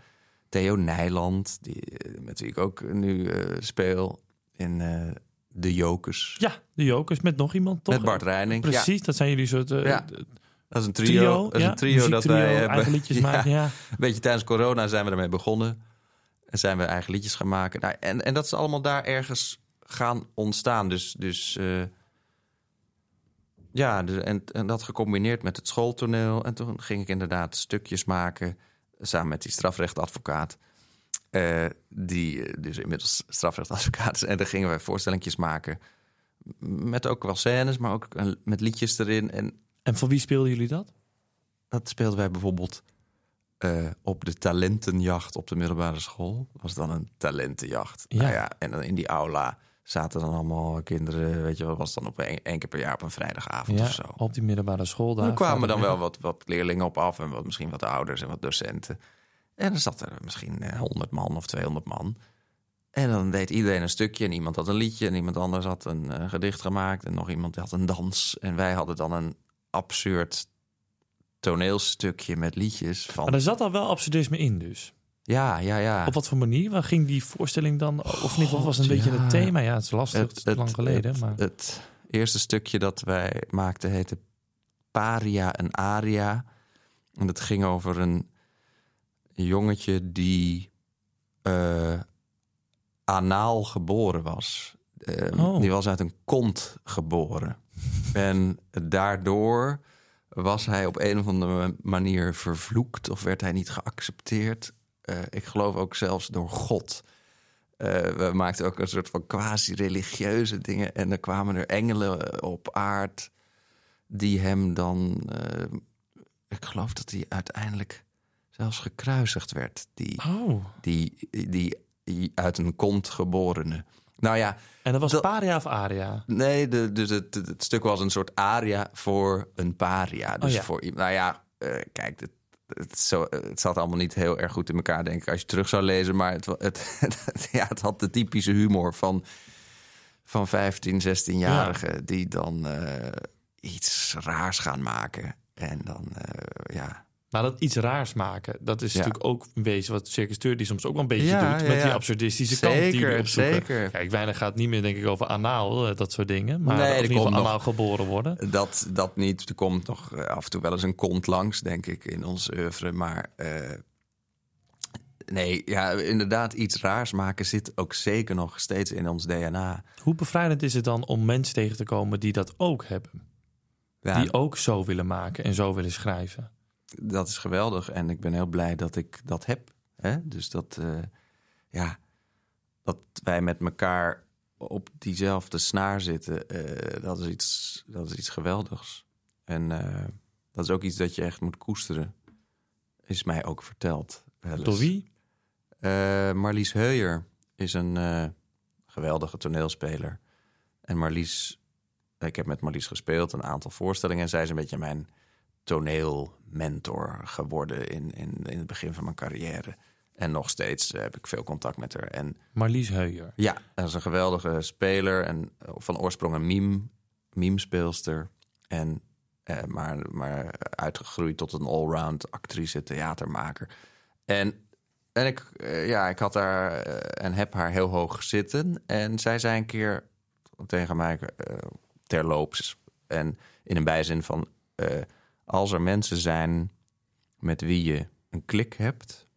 Speaker 2: Theo Nijland, die, met wie ik ook nu uh, speel in uh, De Jokers.
Speaker 1: Ja, De Jokers met nog iemand, toch?
Speaker 2: Met Bart Reining.
Speaker 1: Precies,
Speaker 2: ja.
Speaker 1: dat zijn jullie soort... Uh,
Speaker 2: ja. Dat is een trio. trio dat is een trio dat wij hebben.
Speaker 1: liedjes ja, maken, ja.
Speaker 2: Een beetje tijdens corona zijn we ermee begonnen. En zijn we eigen liedjes gaan maken. Nou, en, en dat is allemaal daar ergens gaan ontstaan. Dus, dus ja, en, en dat gecombineerd met het schooltoneel. En toen ging ik inderdaad stukjes maken samen met die strafrechtadvocaat. Uh, die dus inmiddels strafrechtadvocaat is. En daar gingen wij voorstellingjes maken. Met ook wel scènes, maar ook met liedjes erin. En,
Speaker 1: en voor wie speelden jullie dat?
Speaker 2: Dat speelden wij bijvoorbeeld uh, op de talentenjacht op de middelbare school. Was dan een talentenjacht.
Speaker 1: Ja.
Speaker 2: Nou ja, en dan in die aula zaten dan allemaal kinderen, weet je wel, was dan op een, één keer per jaar op een vrijdagavond
Speaker 1: ja,
Speaker 2: of zo.
Speaker 1: Op die middelbare school daar.
Speaker 2: Kwamen dan wel wat, wat leerlingen op af en wat, misschien wat ouders en wat docenten. En dan zat er misschien 100 man of 200 man. En dan deed iedereen een stukje en iemand had een liedje en iemand anders had een uh, gedicht gemaakt en nog iemand had een dans. En wij hadden dan een absurd toneelstukje met liedjes. Van...
Speaker 1: Maar er zat al wel absurdisme in dus?
Speaker 2: Ja, ja, ja.
Speaker 1: Op wat voor manier? Waar ging die voorstelling dan? Of niet? Wat was een beetje het thema? Ja, het is lastig. Het, is lang geleden.
Speaker 2: Het,
Speaker 1: maar...
Speaker 2: het eerste stukje dat wij maakten heette Paria en Aria. En dat ging over een jongetje die uh, anaal geboren was. Uh,
Speaker 1: oh.
Speaker 2: Die was uit een kont geboren. en daardoor was hij op een of andere manier vervloekt of werd hij niet geaccepteerd. Uh, ik geloof ook zelfs door God. Uh, we maakten ook een soort van quasi-religieuze dingen. En er kwamen er engelen op aard die hem dan... Uh, ik geloof dat hij uiteindelijk zelfs gekruisigd werd. Die,
Speaker 1: oh.
Speaker 2: die, die, die uit een kont geborene. Nou ja...
Speaker 1: En dat was dat, paria of aria?
Speaker 2: Nee, de, dus het, stuk was een soort aria voor een paria. Dus
Speaker 1: oh ja.
Speaker 2: voor Nou ja, uh, kijk, het, het, zo, het zat allemaal niet heel erg goed in elkaar, denk ik, als je terug zou lezen. Maar het, het, het ja, het had de typische humor van, van 15, 16-jarigen
Speaker 1: Ja.
Speaker 2: die dan uh, iets raars gaan maken. En dan, uh, ja.
Speaker 1: Maar dat iets raars maken, dat is
Speaker 2: Ja.
Speaker 1: natuurlijk ook een beetje wat Circus die soms ook wel een beetje
Speaker 2: Ja,
Speaker 1: doet
Speaker 2: ja,
Speaker 1: met die absurdistische kant die we opzoeken.
Speaker 2: zeker.
Speaker 1: Kijk, weinig gaat niet meer denk ik over anaal, eh, dat soort dingen. Maar
Speaker 2: Nee, er
Speaker 1: anaal geboren worden.
Speaker 2: Dat, dat niet. Er komt nog eh, af en toe wel eens een kont langs, denk ik, in ons oeuvre. Maar eh, nee, ja, inderdaad, iets raars maken zit ook zeker nog steeds in ons DNA.
Speaker 1: Hoe bevrijdend is het dan om mensen tegen te komen die dat ook hebben?
Speaker 2: Ja,
Speaker 1: Die ook zo willen maken en zo willen schrijven?
Speaker 2: Dat is geweldig. En ik ben heel blij dat ik dat heb. Hè? Dus dat, eh, ja, dat wij met elkaar op diezelfde snaar zitten, eh, dat, is iets, dat is iets geweldigs. En eh, dat is ook iets dat je echt moet koesteren. Is mij ook verteld.
Speaker 1: Door wie?
Speaker 2: Marlies Heuyer is een geweldige toneelspeler. En Marlies, ik heb met Marlies gespeeld, een aantal voorstellingen. En zij is een beetje mijn toneelmentor geworden in, in, in het begin van mijn carrière. En nog steeds eh, heb ik veel contact met haar. En
Speaker 1: Marlies Heuyer.
Speaker 2: ja, dat is een geweldige speler. En eh, van oorsprong een meme, meme-speelster. En, eh, maar, maar uitgegroeid tot een allround actrice, theatermaker. En, en ik, eh, ja, ik had haar en heb haar heel hoog zitten. En zij zei een keer tegen mij terloops. En in een bijzin van... als er mensen zijn met wie je een klik hebt...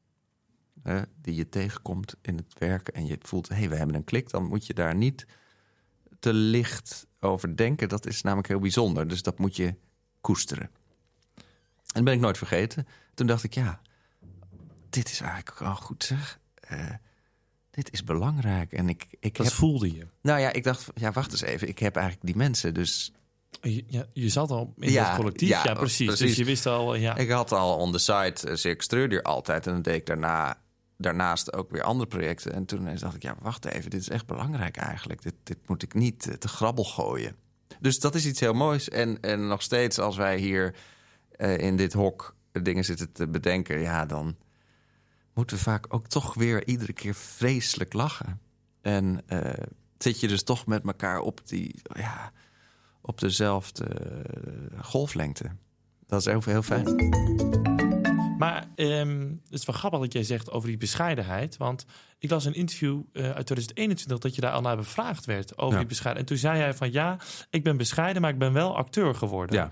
Speaker 2: hè, die je tegenkomt in het werk en je voelt... hé, hey, we hebben een klik, dan moet je daar niet te licht over denken. Dat is namelijk heel bijzonder, dus dat moet je koesteren. En dat ben ik nooit vergeten. Toen dacht ik, ja, dit is eigenlijk wel goed zeg. Eh, dit is belangrijk. En ik, ik
Speaker 1: Dat
Speaker 2: heb...
Speaker 1: voelde je.
Speaker 2: Nou ja, ik dacht, ja, wacht eens even. Ik heb eigenlijk die mensen, dus
Speaker 1: Je, ja, je zat al in
Speaker 2: Ja,
Speaker 1: dat collectief. Ja,
Speaker 2: ja,
Speaker 1: precies. Dus je wist al, ja.
Speaker 2: Ik had al on the side uh, Circus Treurdier altijd. En dan deed ik daarna daarnaast ook weer andere projecten. En toen dacht ik, ja, wacht even, dit is echt belangrijk eigenlijk. Dit, dit moet ik niet eh, te grabbel gooien. Dus dat is iets heel moois. En, en nog steeds, als wij hier eh, in dit hok dingen zitten te bedenken, ja, dan moeten we vaak ook toch weer iedere keer vreselijk lachen. En eh, zit je dus toch met elkaar op, die, ja, op dezelfde golflengte. Dat is heel, heel fijn.
Speaker 1: Maar ehm, het is wel grappig dat jij zegt over die bescheidenheid. Want ik las een interview uh, uit 2021 dat je daar al naar bevraagd werd over
Speaker 2: Ja.
Speaker 1: die bescheidenheid. En toen zei jij van ja, ik ben bescheiden, maar ik ben wel acteur geworden.
Speaker 2: Ja.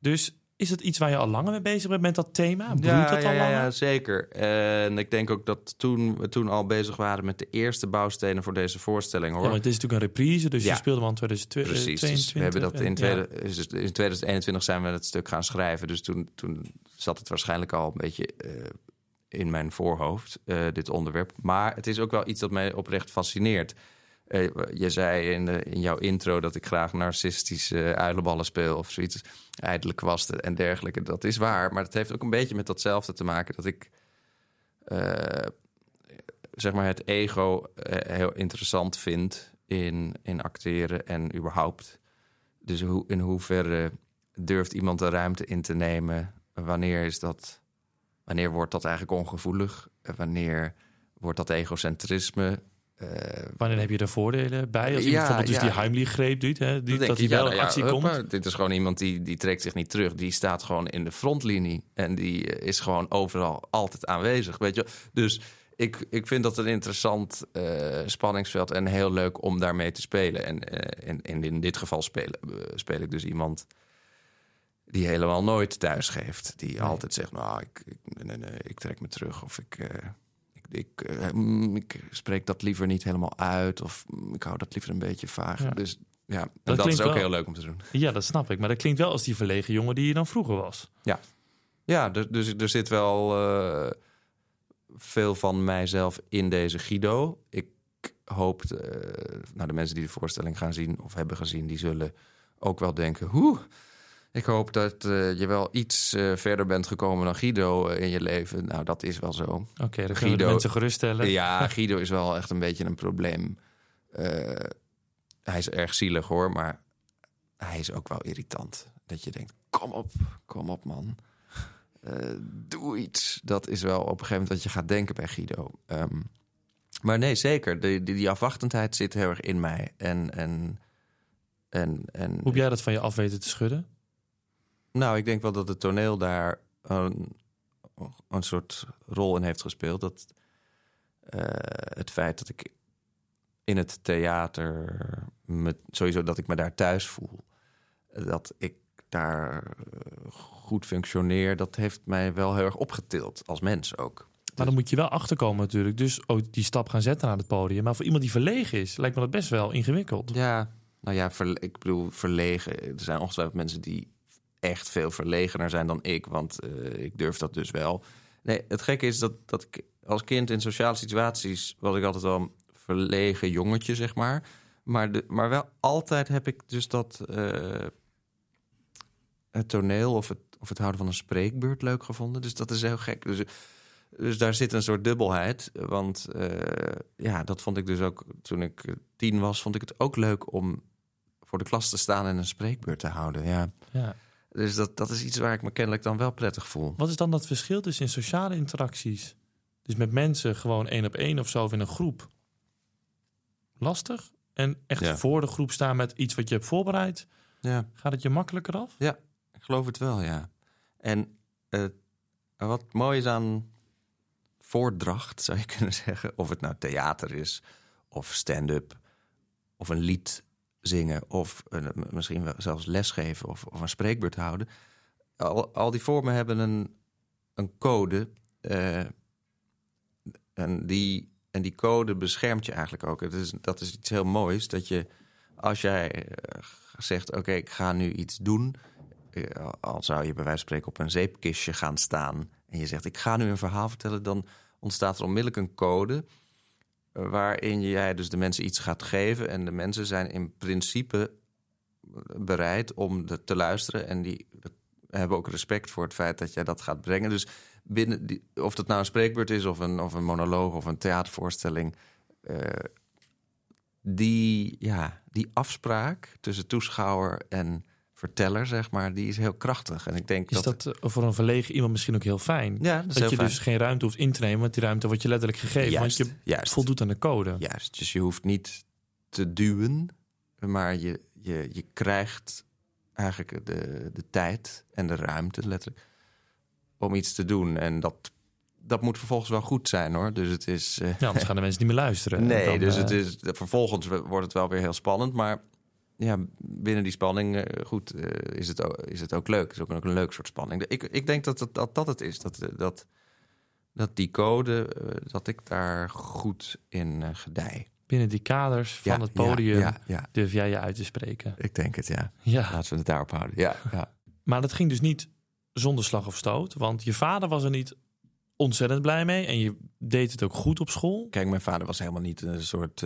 Speaker 1: Dus is het iets waar je al langer mee bezig bent met dat thema? Broeit
Speaker 2: Ja,
Speaker 1: dat
Speaker 2: ja,
Speaker 1: al
Speaker 2: ja,
Speaker 1: langer?
Speaker 2: ja, zeker. En ik denk ook dat toen we toen al bezig waren met de eerste bouwstenen voor deze voorstelling, hoor.
Speaker 1: Ja, want het is natuurlijk een reprise, dus
Speaker 2: Ja.
Speaker 1: je speelde wel in 2022.
Speaker 2: Precies. Dus we hebben dat in, tweede, in 2021 zijn we het stuk gaan schrijven. Dus toen, toen zat het waarschijnlijk al een beetje eh, in mijn voorhoofd, eh, dit onderwerp. Maar het is ook wel iets dat mij oprecht fascineert. Eh, je zei in, de, in jouw intro dat ik graag narcistische uilenballen speel of zoiets. Ijdele kwasten en dergelijke. Dat is waar. Maar het heeft ook een beetje met datzelfde te maken. Dat ik eh, zeg maar het ego eh, heel interessant vind in, in acteren en überhaupt. Dus in hoeverre durft iemand de ruimte in te nemen? Wanneer is dat? Wanneer wordt dat eigenlijk ongevoelig? Wanneer wordt dat egocentrisme? Eh,
Speaker 1: Wanneer heb je er voordelen bij? Als je
Speaker 2: Ja,
Speaker 1: bijvoorbeeld dus
Speaker 2: ja.
Speaker 1: die Heimlich-greep doet, hè, die, dat hij wel in
Speaker 2: nou
Speaker 1: actie
Speaker 2: hoppa,
Speaker 1: komt.
Speaker 2: Dit is gewoon iemand die, die trekt zich niet terug. Die staat gewoon in de frontlinie. En die eh, is gewoon overal altijd aanwezig. Weet je? Dus ik, ik vind dat een interessant eh, spanningsveld. En heel leuk om daarmee te spelen. En, en, en in dit geval spelen, speel ik dus iemand die helemaal nooit thuis geeft. Die altijd zegt, nou, ik, ik, nee, nee, ik trek me terug. Of ik, ik, ik, eh, mm, ik spreek dat liever niet helemaal uit. Of mm, ik hou dat liever een beetje vaag.
Speaker 1: Ja.
Speaker 2: Dus ja, en
Speaker 1: Dat
Speaker 2: dat, is ook
Speaker 1: wel-
Speaker 2: heel leuk om te doen.
Speaker 1: Ja, dat snap ik. Maar dat klinkt wel als die verlegen jongen die je dan vroeger was.
Speaker 2: Ja, dus, dus er zit wel eh, veel van mijzelf in deze Guido. Ik hoop, eh, nou, de mensen die de voorstelling gaan zien of hebben gezien, die zullen ook wel denken: hoe. Ik hoop dat eh, je wel iets eh, verder bent gekomen dan Guido eh, in je leven. Nou, dat is wel zo.
Speaker 1: Oké, dan kunnen we de
Speaker 2: Guido-
Speaker 1: mensen geruststellen.
Speaker 2: Ja, Guido is wel echt een beetje een probleem. Hij is erg zielig hoor, maar hij is ook wel irritant. Dat je denkt, kom op, kom op man. Doe iets. Dat is wel op een gegeven moment wat je gaat denken bij Guido. Ehm, maar nee, zeker. Die, die, die afwachtendheid zit heel erg in mij. En, en, en, en
Speaker 1: Hoe heb jij dat van je af weten te schudden?
Speaker 2: Nou, ik denk wel dat het toneel daar een, een soort rol in heeft gespeeld. Dat eh, het feit dat ik in het theater me, sowieso dat ik me daar thuis voel, dat ik daar eh, goed functioneer, dat heeft mij wel heel erg opgetild als mens ook.
Speaker 1: Maar dan moet je wel achterkomen natuurlijk. Dus ook die stap gaan zetten aan het podium. Maar voor iemand die verlegen is, lijkt me dat best wel ingewikkeld.
Speaker 2: Ja, nou ja, verle- ik bedoel verlegen. Er zijn ongetwijfeld mensen die echt veel verlegener zijn dan ik, want eh, ik durf dat dus wel. Nee, het gekke is dat, dat ik als kind in sociale situaties was ik altijd wel een verlegen jongetje, zeg maar. Maar, de, maar wel altijd heb ik dus dat eh, het toneel of het, of het houden van een spreekbeurt leuk gevonden. Dus dat is heel gek. Dus, dus daar zit een soort dubbelheid. Want eh, ja, dat vond ik dus ook toen ik tien was, vond ik het ook leuk om voor de klas te staan en een spreekbeurt te houden. Ja.
Speaker 1: Ja.
Speaker 2: Dus dat, dat is iets waar ik me kennelijk dan wel prettig voel.
Speaker 1: Wat is dan dat verschil tussen in sociale interacties? Dus met mensen gewoon één op één of zo of in een groep. Lastig. En echt
Speaker 2: Ja.
Speaker 1: voor de groep staan met iets wat je hebt voorbereid.
Speaker 2: Ja,
Speaker 1: Gaat het je makkelijker af?
Speaker 2: ik geloof het wel, ja. En eh, wat mooi is aan voordracht, zou je kunnen zeggen... of het nou theater is, of stand-up, of een lied zingen... of misschien wel zelfs lesgeven of, of een spreekbeurt houden... Al, al die vormen hebben een, een code... eh, en, die, en die code beschermt je eigenlijk ook. Het is, dat is iets heel moois, dat je als jij eh, zegt... oké, ik ga nu iets doen... eh, al zou je bij wijze van spreken op een zeepkistje gaan staan... en je zegt, ik ga nu een verhaal vertellen... dan ontstaat er onmiddellijk een code... waarin jij dus de mensen iets gaat geven... en de mensen zijn in principe bereid om te luisteren... en die, hebben ook respect voor het feit dat jij dat gaat brengen. Dus binnen die, of dat nou een spreekbeurt is of een, of een monoloog of een theatervoorstelling. eh, die, ja, die afspraak tussen toeschouwer en verteller, zeg maar, die is heel krachtig. En ik denk
Speaker 1: Is
Speaker 2: dat.
Speaker 1: dat eh, voor een verlegen iemand misschien ook heel fijn?
Speaker 2: ja, dat is
Speaker 1: dat
Speaker 2: heel
Speaker 1: je
Speaker 2: fijn.
Speaker 1: dus geen ruimte hoeft in te nemen, want die ruimte wordt je letterlijk gegeven.
Speaker 2: Juist,
Speaker 1: want je
Speaker 2: juist.
Speaker 1: voldoet aan de code.
Speaker 2: Juist, dus je hoeft niet te duwen, maar je, je, je krijgt eigenlijk de, de tijd en de ruimte, letterlijk, om iets te doen. En dat, dat moet vervolgens wel goed zijn, hoor. Dus het is... eh,
Speaker 1: Ja, anders gaan de mensen niet meer luisteren.
Speaker 2: nee,
Speaker 1: Dan,
Speaker 2: dus
Speaker 1: eh,
Speaker 2: het is, vervolgens wordt het wel weer heel spannend, maar... Ja, binnen die spanning, eh, goed, eh, is, het ook, is het ook leuk. Het is ook, ook een leuk soort spanning. Ik, ik denk dat dat, dat dat het is. Dat, eh, dat, dat die code, dat ik daar goed in gedij.
Speaker 1: Binnen die kaders van
Speaker 2: Ja,
Speaker 1: het podium
Speaker 2: Ja, ja,
Speaker 1: durf jij je uit te spreken.
Speaker 2: ik denk het, ja.
Speaker 1: Ja,
Speaker 2: Laten we het daarop houden. Ja, ja.
Speaker 1: maar dat ging dus niet zonder slag of stoot. Want je vader was er niet ontzettend blij mee. En je deed het ook goed op school.
Speaker 2: Kijk, mijn vader was helemaal niet een soort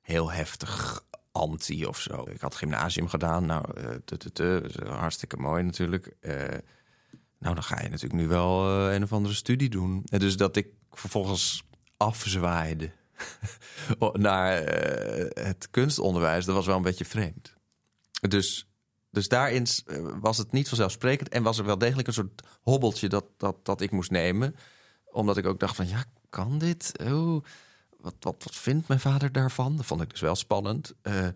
Speaker 2: heel heftig anti of zo. Ik had gymnasium gedaan. Nou, eh tu, tu, tu, dat is hartstikke mooi natuurlijk. Eh, nou, dan ga je natuurlijk nu wel eh, een of andere studie doen. En dus dat ik vervolgens afzwaaide naar eh, het kunstonderwijs, dat was wel een beetje vreemd. Dus, dus daarin eh, was het niet vanzelfsprekend en was er wel degelijk een soort hobbeltje dat, dat, dat ik moest nemen. Omdat ik ook dacht van, ja, kan dit? Oh, wat, wat, wat vindt mijn vader daarvan? Dat vond ik dus wel spannend. Eh,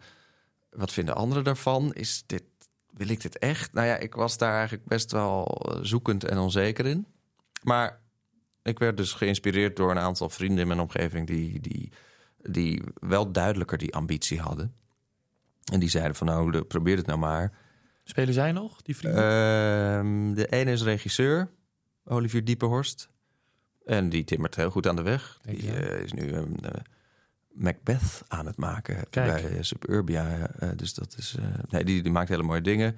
Speaker 2: wat vinden anderen daarvan? Is dit, wil ik dit echt? Nou ja, ik was daar eigenlijk best wel eh, zoekend en onzeker in. Maar ik werd dus geïnspireerd door een aantal vrienden in mijn omgeving... die, die, die wel duidelijker die ambitie hadden. En die zeiden van, nou, probeer het nou maar.
Speaker 1: Spelen zij nog, die vrienden?
Speaker 2: Ehm, de ene is regisseur, Olivier Diepenhorst. En die timmert heel goed aan de weg.
Speaker 1: Denk
Speaker 2: Die eh, is nu een eh, Macbeth aan het maken
Speaker 1: Kijk.
Speaker 2: bij eh, Suburbia. dus dat is. eh, nee, die, die maakt hele mooie dingen.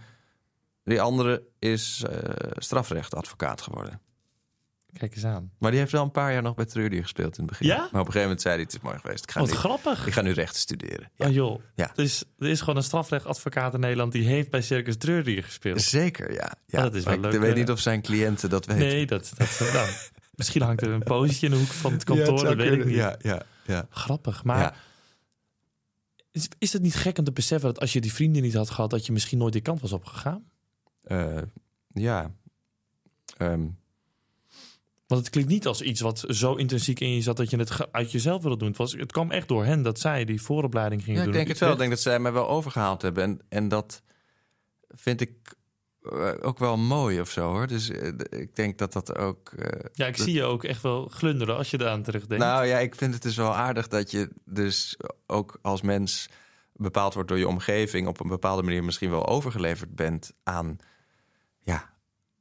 Speaker 2: Die andere is eh, strafrechtadvocaat geworden.
Speaker 1: Kijk eens aan.
Speaker 2: Maar die heeft wel een paar jaar nog bij Trudy gespeeld in het begin.
Speaker 1: Ja?
Speaker 2: Maar op een gegeven moment zei hij: Het is mooi geweest. Ik ga,
Speaker 1: Wat
Speaker 2: nu,
Speaker 1: grappig.
Speaker 2: ik ga nu rechten studeren. Ja.
Speaker 1: Oh joh.
Speaker 2: Ja.
Speaker 1: Dus er is gewoon een strafrechtadvocaat in Nederland... die heeft bij Circus Dreury gespeeld.
Speaker 2: Zeker, ja. ja.
Speaker 1: Oh, dat is wel
Speaker 2: Maar
Speaker 1: leuk,
Speaker 2: Ik weet niet of zijn cliënten dat weten.
Speaker 1: Nee, dat... dat nou, misschien hangt er een positje in de hoek van het
Speaker 2: Ja, het
Speaker 1: kantoor,
Speaker 2: zou
Speaker 1: dat weet ik niet.
Speaker 2: Ja, ja, ja.
Speaker 1: Grappig. Maar
Speaker 2: ja.
Speaker 1: is, is het niet gek om te beseffen... dat als je die vrienden niet had gehad... dat je misschien nooit die kant was opgegaan?
Speaker 2: Eh, ja. Ehm,
Speaker 1: Want het klinkt niet als iets wat zo intrinsiek in je zat... dat je het uit jezelf wilde doen. Het, was, het kwam echt door hen dat zij die vooropleiding gingen
Speaker 2: ja, ik
Speaker 1: doen.
Speaker 2: denk het wel. Ik denk dat zij mij wel overgehaald hebben. En, en dat vind ik ook wel mooi of zo hoor. Dus eh, ik denk dat dat ook. eh,
Speaker 1: Ja, ik
Speaker 2: dat-
Speaker 1: zie je ook echt wel glunderen als je eraan terugdenkt.
Speaker 2: Nou ja, ik vind het dus wel aardig dat je dus ook als mens bepaald wordt door je omgeving op een bepaalde manier misschien wel overgeleverd bent aan, ja,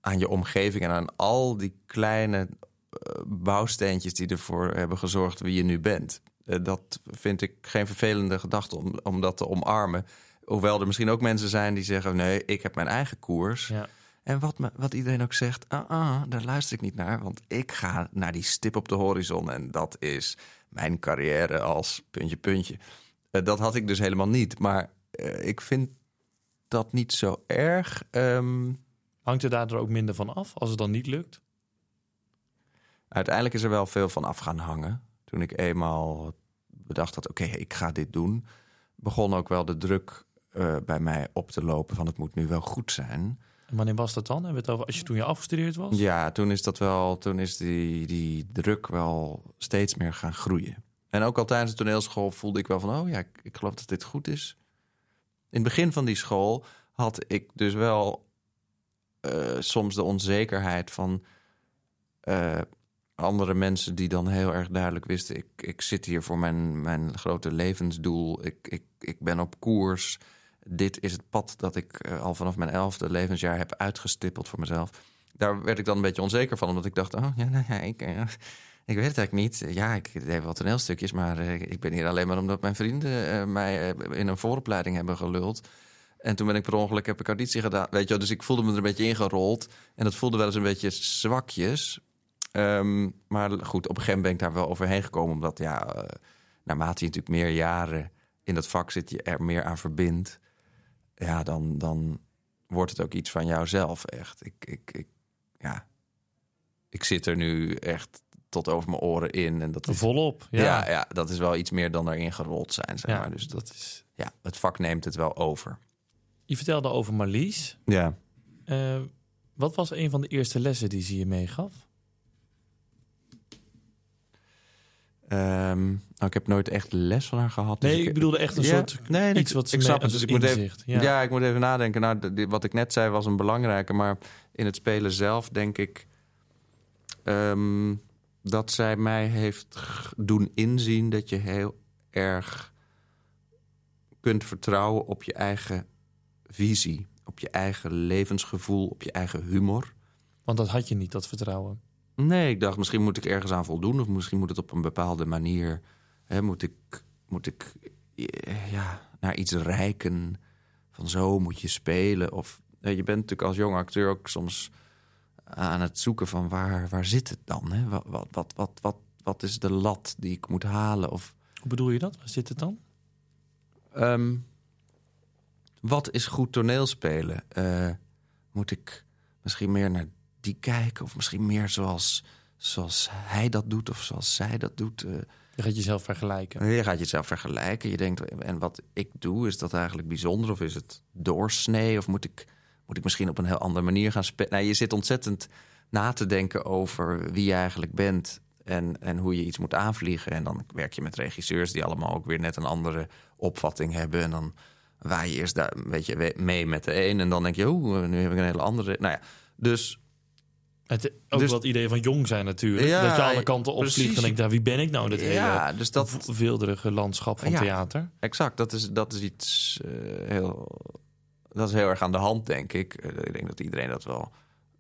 Speaker 2: aan je omgeving en aan al die kleine eh, bouwsteentjes die ervoor hebben gezorgd wie je nu bent. Eh, dat vind ik geen vervelende gedachte om, om dat te omarmen. Hoewel er misschien ook mensen zijn die zeggen: nee, ik heb mijn eigen koers.
Speaker 1: Ja.
Speaker 2: En wat, me, wat iedereen ook zegt, ah, ah, daar luister ik niet naar. Want ik ga naar die stip op de horizon. En dat is mijn carrière als puntje, puntje. Eh, dat had ik dus helemaal niet. Maar eh, ik vind dat niet zo erg. Ehm,
Speaker 1: Hangt er daardoor ook minder van af als het dan niet lukt?
Speaker 2: uiteindelijk is er wel veel van af gaan hangen. Toen ik eenmaal bedacht had, oké, ik ga dit doen... begon ook wel de druk eh, bij mij op te lopen van het moet nu wel goed zijn...
Speaker 1: En wanneer was dat dan? Hebben we het over als je toen je afgestudeerd was?
Speaker 2: Ja, toen is dat wel, toen is die, die druk wel steeds meer gaan groeien. En ook al tijdens de toneelschool voelde ik wel van, oh ja, ik, ik geloof dat dit goed is. In het begin van die school had ik dus wel eh, soms de onzekerheid van eh, andere mensen die dan heel erg duidelijk wisten, ik, ik zit hier voor mijn, mijn grote levensdoel, ik, ik, ik ben op koers. Dit is het pad dat ik eh, al vanaf mijn elfde levensjaar heb uitgestippeld voor mezelf. Daar werd ik dan een beetje onzeker van, omdat ik dacht: oh ja, nou ja, ik, eh, ik weet het eigenlijk niet. Ja, ik deed wel toneelstukjes, maar eh, ik ben hier alleen maar omdat mijn vrienden mij in een vooropleiding hebben geluld. En toen ben ik per ongeluk heb ik auditie gedaan. Weet je, dus ik voelde me er een beetje ingerold. En dat voelde wel eens een beetje zwakjes. Ehm, maar goed, op een gegeven moment ben ik daar wel overheen gekomen. Omdat ja, naarmate je natuurlijk meer jaren in dat vak zit, je er meer aan verbindt. Ja, dan, dan wordt het ook iets van jouzelf echt. Ik, ik, ik, ja, ik zit er nu echt tot over mijn oren in. En dat is,
Speaker 1: Volop. Ja.
Speaker 2: ja. Ja, dat is wel iets meer dan erin gerold zijn, zeg
Speaker 1: Ja,
Speaker 2: maar. Dus dat,
Speaker 1: dat is...
Speaker 2: ja, het vak neemt het wel over.
Speaker 1: Je vertelde over Marlies.
Speaker 2: Ja.
Speaker 1: Eh, wat was een van de eerste lessen die ze je meegaf?
Speaker 2: Ehm, nou, ik heb nooit echt les van haar gehad. dus
Speaker 1: Nee, ik bedoelde echt een
Speaker 2: Ja,
Speaker 1: soort
Speaker 2: nee,
Speaker 1: iets wat ze
Speaker 2: ik snap het, dus ik moet even-
Speaker 1: inzicht.
Speaker 2: Ja.
Speaker 1: Ja.
Speaker 2: ik moet even nadenken. Nou, wat ik net zei was een belangrijke. Maar in het spelen zelf denk ik... ehm, dat zij mij heeft doen inzien... dat je heel erg kunt vertrouwen op je eigen visie. Op je eigen levensgevoel, op je eigen humor.
Speaker 1: Want dat had je niet, dat vertrouwen.
Speaker 2: Nee, ik dacht misschien moet ik ergens aan voldoen... of misschien moet het op een bepaalde manier... Hè, moet ik, moet ik eh, ja, naar iets rijken... van zo moet je spelen. Of eh, je bent natuurlijk als jonge acteur ook soms aan het zoeken van waar, waar zit het dan? Hè? Wat, wat, wat, wat, wat, wat is de lat die ik moet halen? Of
Speaker 1: Hoe bedoel je dat? Waar zit het dan?
Speaker 2: Ehm, wat is goed toneelspelen? Eh, moet ik misschien meer naar die kijken? Of misschien meer zoals, zoals hij dat doet of zoals zij dat doet? Eh,
Speaker 1: Je gaat jezelf vergelijken.
Speaker 2: je gaat jezelf vergelijken. Je denkt, en wat ik doe, is dat eigenlijk bijzonder? Of is het doorsnee? Of moet ik, moet ik misschien op een heel andere manier gaan spelen? Nou, je zit ontzettend na te denken over wie je eigenlijk bent... En, en hoe je iets moet aanvliegen. En dan werk je met regisseurs die allemaal ook weer net een andere opvatting hebben. En dan waai je eerst daar een beetje mee met de een. En dan denk je, oeh, nu heb ik een hele andere... Nou ja, dus
Speaker 1: Het, ook
Speaker 2: Dus-
Speaker 1: wel het idee van jong zijn natuurlijk.
Speaker 2: Ja,
Speaker 1: dat je alle kanten opvliegt en denkt, wie ben ik nou dit
Speaker 2: ja, dus dat,
Speaker 1: hele veelderige landschap van
Speaker 2: Ja.
Speaker 1: theater?
Speaker 2: Exact, dat is, dat is iets eh, heel. Dat is heel erg aan de hand, denk ik. Eh, ik denk dat iedereen dat wel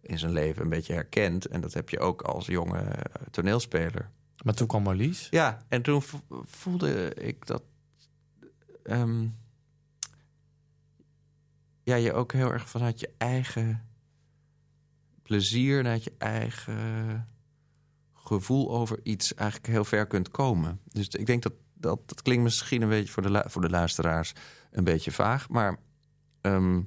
Speaker 2: in zijn leven een beetje herkent. En dat heb je ook als jonge eh, toneelspeler.
Speaker 1: Maar toen kwam Marlies.
Speaker 2: Ja, en toen vo- voelde ik dat. ehm, ja, je ook heel erg vanuit je eigen plezier, vanuit je eigen gevoel over iets eigenlijk heel ver kunt komen. Dus ik denk dat dat, dat klinkt misschien een beetje voor de, voor de luisteraars een beetje vaag, maar ehm,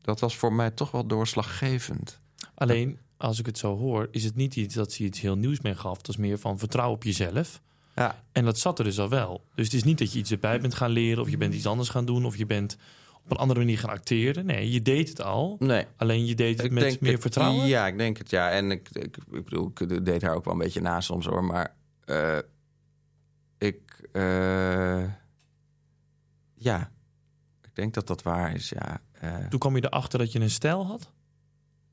Speaker 2: dat was voor mij toch wel doorslaggevend.
Speaker 1: Alleen, als ik het zo hoor, is het niet iets dat ze iets heel nieuws mee gaf. Het is meer van vertrouw op jezelf.
Speaker 2: Ja,
Speaker 1: En dat zat er dus al wel. Dus het is niet dat je iets erbij bent gaan leren... of je bent iets anders gaan doen... of je bent op een andere manier gaan acteren. Nee, je deed het al.
Speaker 2: nee.
Speaker 1: Alleen je deed het
Speaker 2: Ik
Speaker 1: met meer
Speaker 2: het-
Speaker 1: vertrouwen.
Speaker 2: Ja, ik denk het ja. En ik, ik, ik bedoel, ik deed haar ook wel een beetje na soms hoor. Maar eh, ik, eh, ja, ik denk dat dat waar is. Ja, Eh,
Speaker 1: Toen kwam je erachter dat je een stijl had.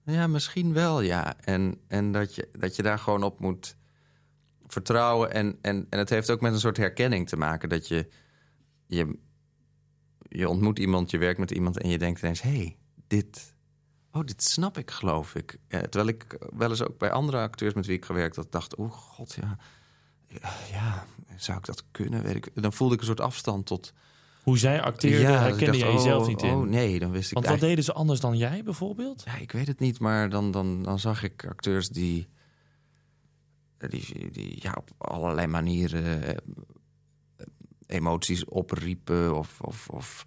Speaker 2: ja misschien wel, ja. En, en dat, je, dat je daar gewoon op moet vertrouwen. En, en, en het heeft ook met een soort herkenning te maken. Dat je, je, je ontmoet iemand, je werkt met iemand en je denkt ineens... hé, hey, dit, oh, dit snap ik, geloof ik. Eh, terwijl ik wel eens ook bij andere acteurs met wie ik gewerkt had... dacht, oh god, ja, ja, zou ik dat kunnen? Weet ik. Dan voelde ik een soort afstand tot...
Speaker 1: Hoe zij acteerde,
Speaker 2: ja,
Speaker 1: herkende
Speaker 2: dacht,
Speaker 1: jij jezelf
Speaker 2: oh,
Speaker 1: niet in.
Speaker 2: Oh nee, dan wist ik
Speaker 1: Want wat
Speaker 2: eigenlijk-
Speaker 1: deden ze anders dan jij bijvoorbeeld?
Speaker 2: ja, ik weet het niet, maar dan, dan, dan zag ik acteurs die, die, die ja, op allerlei manieren eh, emoties opriepen of, of, of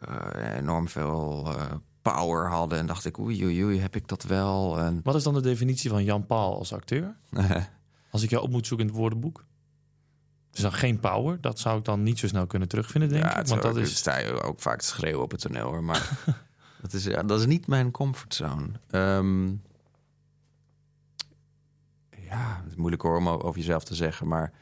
Speaker 2: eh, enorm veel eh, power hadden. En dacht ik, oei, oei, oei, heb ik dat wel? En,
Speaker 1: Wat is dan de definitie van Jan Paul als acteur? Als ik jou op moet zoeken in het woordenboek. Dus dan geen power. Dat zou ik dan niet zo snel kunnen terugvinden, denk
Speaker 2: ja,
Speaker 1: ik. Want dat is...
Speaker 2: sta je ook vaak te schreeuwen op het toneel, hoor. Maar dat, is, ja, dat is niet mijn comfortzone. Ehm, ja, het is moeilijk hoor om over jezelf te zeggen. Maar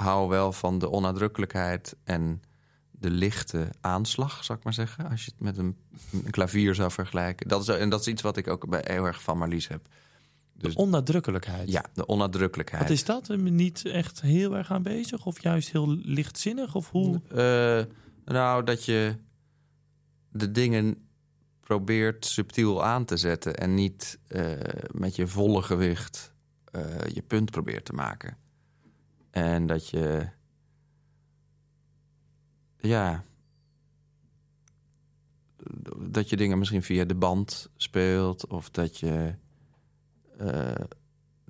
Speaker 2: hou wel van de onnadrukkelijkheid en de lichte aanslag, zou ik maar zeggen. Als je het met een, een klavier zou vergelijken. Dat is, en dat is iets wat ik ook bij heel erg van Marlies heb. Dus
Speaker 1: Onnadrukkelijkheid.
Speaker 2: ja, de onnadrukkelijkheid.
Speaker 1: Wat is dat? Niet echt heel erg aanwezig? Of juist heel lichtzinnig? Of hoe?
Speaker 2: Eh, nou, dat je de dingen probeert subtiel aan te zetten en niet eh, met je volle gewicht eh, je punt probeert te maken. En dat je, ja, dat je dingen misschien via de band speelt of dat je, eh,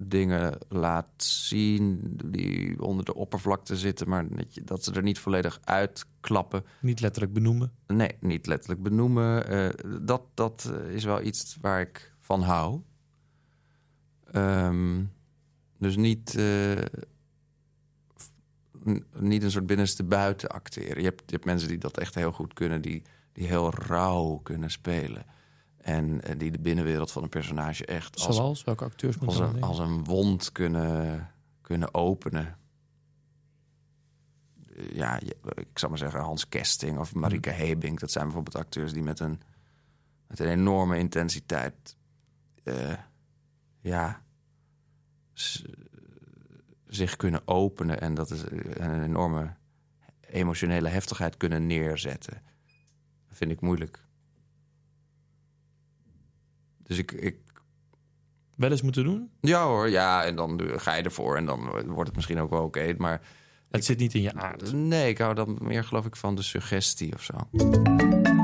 Speaker 2: dingen laat zien die onder de oppervlakte zitten, maar dat, je, dat ze er niet volledig uitklappen.
Speaker 1: Niet letterlijk benoemen.
Speaker 2: Nee, niet letterlijk benoemen. Eh, dat, dat is wel iets waar ik van hou. Ehm, dus niet, eh, niet een soort binnenste buiten acteren. Je hebt, je hebt mensen die dat echt heel goed kunnen, die, die heel rauw kunnen spelen. En eh, die de binnenwereld van een personage echt als,
Speaker 1: Zoals? Welke acteurs
Speaker 2: als,
Speaker 1: moeten
Speaker 2: een, als een wond kunnen, kunnen openen. Eh, Ja, je- ik zou maar zeggen Hans Kesting of Marike Hebing. Dat zijn bijvoorbeeld acteurs die met een, met een enorme intensiteit... eh, ja, zich kunnen openen. En dat is eh, een enorme emotionele heftigheid kunnen neerzetten. Dat vind ik moeilijk. Dus ik, ik
Speaker 1: Wel eens moeten doen?
Speaker 2: ja hoor, ja, en dan ga je ervoor en dan wordt het misschien ook wel oké. maar
Speaker 1: Het zit niet in je aard.
Speaker 2: nee, ik hou dan meer geloof ik van de suggestie of zo.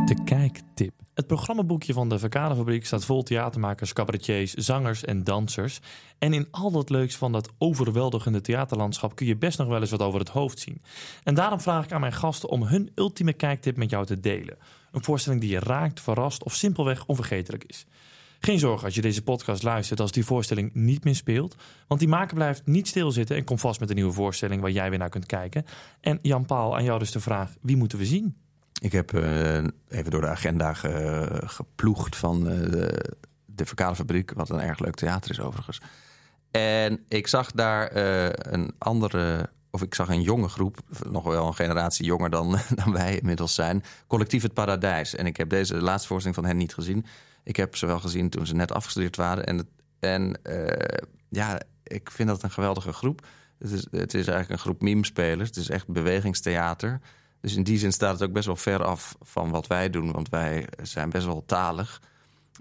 Speaker 1: De kijktip. Het programmaboekje van de Verkadefabriek staat vol theatermakers, cabaretiers, zangers en dansers. En in al dat leuks van dat overweldigende theaterlandschap kun je best nog wel eens wat over het hoofd zien. En daarom vraag ik aan mijn gasten om hun ultieme kijktip met jou te delen. Een voorstelling die je raakt, verrast of simpelweg onvergetelijk is. Geen zorgen als je deze podcast luistert als die voorstelling niet meer speelt. Want die maker blijft niet stilzitten en komt vast met een nieuwe voorstelling waar jij weer naar kunt kijken. En Jan Paul, aan jou dus de vraag: wie moeten we zien?
Speaker 2: Ik heb eh, even door de agenda ge- geploegd van eh, de, de Verkadefabriek, wat een erg leuk theater is overigens. En ik zag daar eh, een andere, of ik zag een jonge groep, nog wel een generatie jonger dan, dan wij inmiddels zijn, Collectief het Paradijs. En ik heb deze laatste voorstelling van hen niet gezien. Ik heb ze wel gezien toen ze net afgestudeerd waren. En, ja, ik vind dat een geweldige groep. Het is, het is eigenlijk een groep meme-spelers. Het is echt bewegingstheater. Dus in die zin staat het ook best wel ver af van wat wij doen. Want wij zijn best wel talig.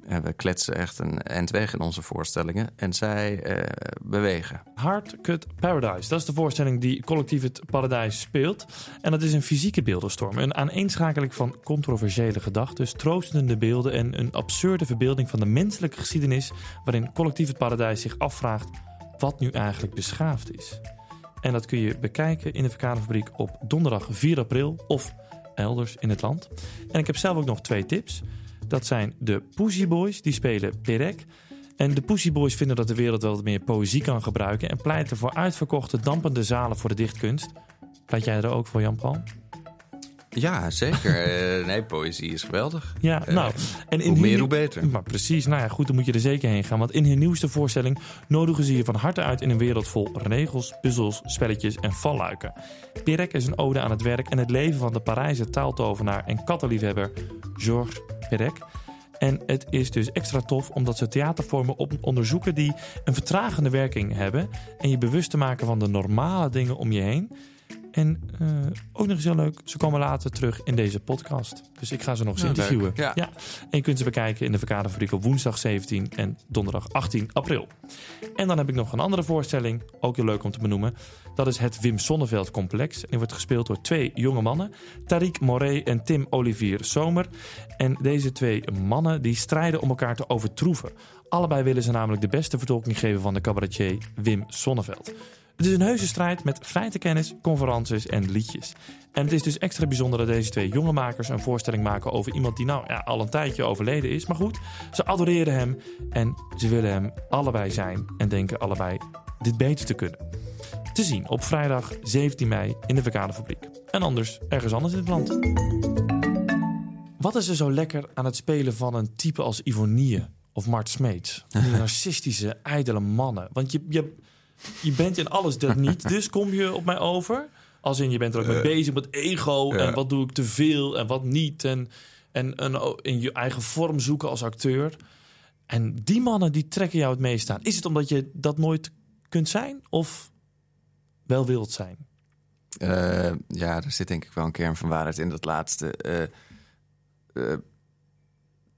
Speaker 2: En we kletsen echt een eind weg in onze voorstellingen. En zij eh, bewegen.
Speaker 1: Hard Cut Paradise. Dat is de voorstelling die collectief het Paradijs speelt. En dat is een fysieke beeldenstorm. Een aaneenschakeling van controversiële gedachten, troostende beelden en een absurde verbeelding van de menselijke geschiedenis. Waarin collectief het Paradijs zich afvraagt wat nu eigenlijk beschaafd is. En dat kun je bekijken in de Verkaderfabriek op donderdag 4 april of elders in het land. En ik heb zelf ook nog twee tips. Dat zijn de Pussy Boys, die spelen Perek. En de Pussy Boys vinden dat de wereld wel wat meer poëzie kan gebruiken... en pleiten voor uitverkochte, dampende zalen voor de dichtkunst. Pleit jij er ook voor, Jan-Paul?
Speaker 2: Ja, zeker. Eh, nee, poëzie is geweldig.
Speaker 1: Ja,
Speaker 2: Eh,
Speaker 1: nou... En in
Speaker 2: hoe meer, hoe beter.
Speaker 1: Maar precies, nou ja, goed, dan moet je er zeker heen gaan. Want in hun nieuwste voorstelling nodigen ze je van harte uit in een wereld vol regels, puzzels, spelletjes en valluiken. Perek is een ode aan het werk en het leven van de Parijse taaltovenaar en kattenliefhebber Georges Perec. En het is dus extra tof omdat ze theatervormen op onderzoeken die een vertragende werking hebben. En je bewust te maken van de normale dingen om je heen. En eh, ook nog eens heel leuk, ze komen later terug in deze podcast. Dus ik ga ze nog eens interviewen.
Speaker 2: Ja.
Speaker 1: En je kunt ze bekijken in de Verkaderfabriek op woensdag 17 en donderdag 18 april. En dan heb ik nog een andere voorstelling, ook heel leuk om te benoemen. Dat is het Wim Sonneveld Complex. En die wordt gespeeld door twee jonge mannen, Tariq Moret en Tim Olivier Zomer. En deze twee mannen die strijden om elkaar te overtroeven. Allebei willen ze namelijk de beste vertolking geven van de cabaretier Wim Sonneveld. Het is een heuse strijd met feitenkennis, conferences en liedjes. En het is dus extra bijzonder dat deze twee jonge makers een voorstelling maken over iemand die nou ja, al een tijdje overleden is. Maar goed, ze adoreren hem en ze willen hem allebei zijn en denken allebei dit beter te kunnen. Te zien op vrijdag 17 mei in de Verkadefabriek. En anders ergens anders in het land. Wat is er zo lekker aan het spelen van een type als Ivonie of Mart Smeets? Die narcistische, ijdele mannen. Want je, je, je bent in alles dat niet, dus kom je op mij over. Als in, je bent er ook mee bezig met ego en wat doe ik te veel en wat niet. En, en, en o- in je eigen vorm zoeken als acteur. En die mannen die trekken jou het meest aan. Is het omdat je dat nooit kunt zijn of wel wilt zijn?
Speaker 2: Eh, ja, er zit denk ik wel een kern van waarheid in dat laatste. Eh, eh,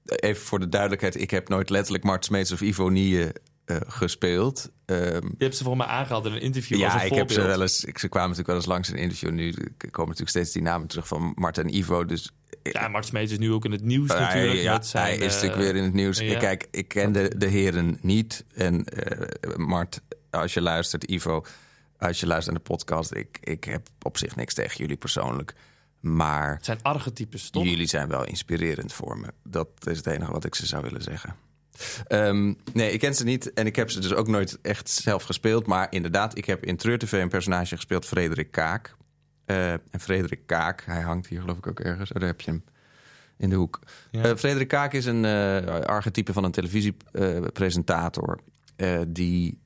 Speaker 2: even voor de duidelijkheid, ik heb nooit letterlijk Mart Smeets of Ivonie eh, gespeeld. Ehm,
Speaker 1: Je hebt ze voor mij aangehaald in een interview als
Speaker 2: ja,
Speaker 1: een
Speaker 2: ik heb ze wel eens. Ik, ze kwamen natuurlijk wel eens langs in een interview. Nu komen natuurlijk steeds die namen terug van Mart en Ivo. Dus
Speaker 1: Ja, Mart is nu ook in het nieuws natuurlijk.
Speaker 2: ja,
Speaker 1: zijn,
Speaker 2: hij is
Speaker 1: eh,
Speaker 2: natuurlijk weer in het nieuws.
Speaker 1: ja.
Speaker 2: Kijk, ik ken de, de heren niet. En eh, Mart, als je luistert, Ivo, als je luistert naar de podcast... Ik, ik heb op zich niks tegen jullie persoonlijk. Maar
Speaker 1: Het zijn archetypes, toch?
Speaker 2: jullie zijn wel inspirerend voor me. Dat is het enige wat ik ze zou willen zeggen. Ehm, nee, ik ken ze niet en ik heb ze dus ook nooit echt zelf gespeeld. Maar inderdaad, ik heb in Treur TV een personage gespeeld, Frederik Kaak. Eh, en Frederik Kaak, hij hangt hier geloof ik ook ergens. Oh, daar heb je hem in de hoek.
Speaker 1: Ja.
Speaker 2: Eh, Frederik Kaak is een eh, archetype van een televisiepresentator. die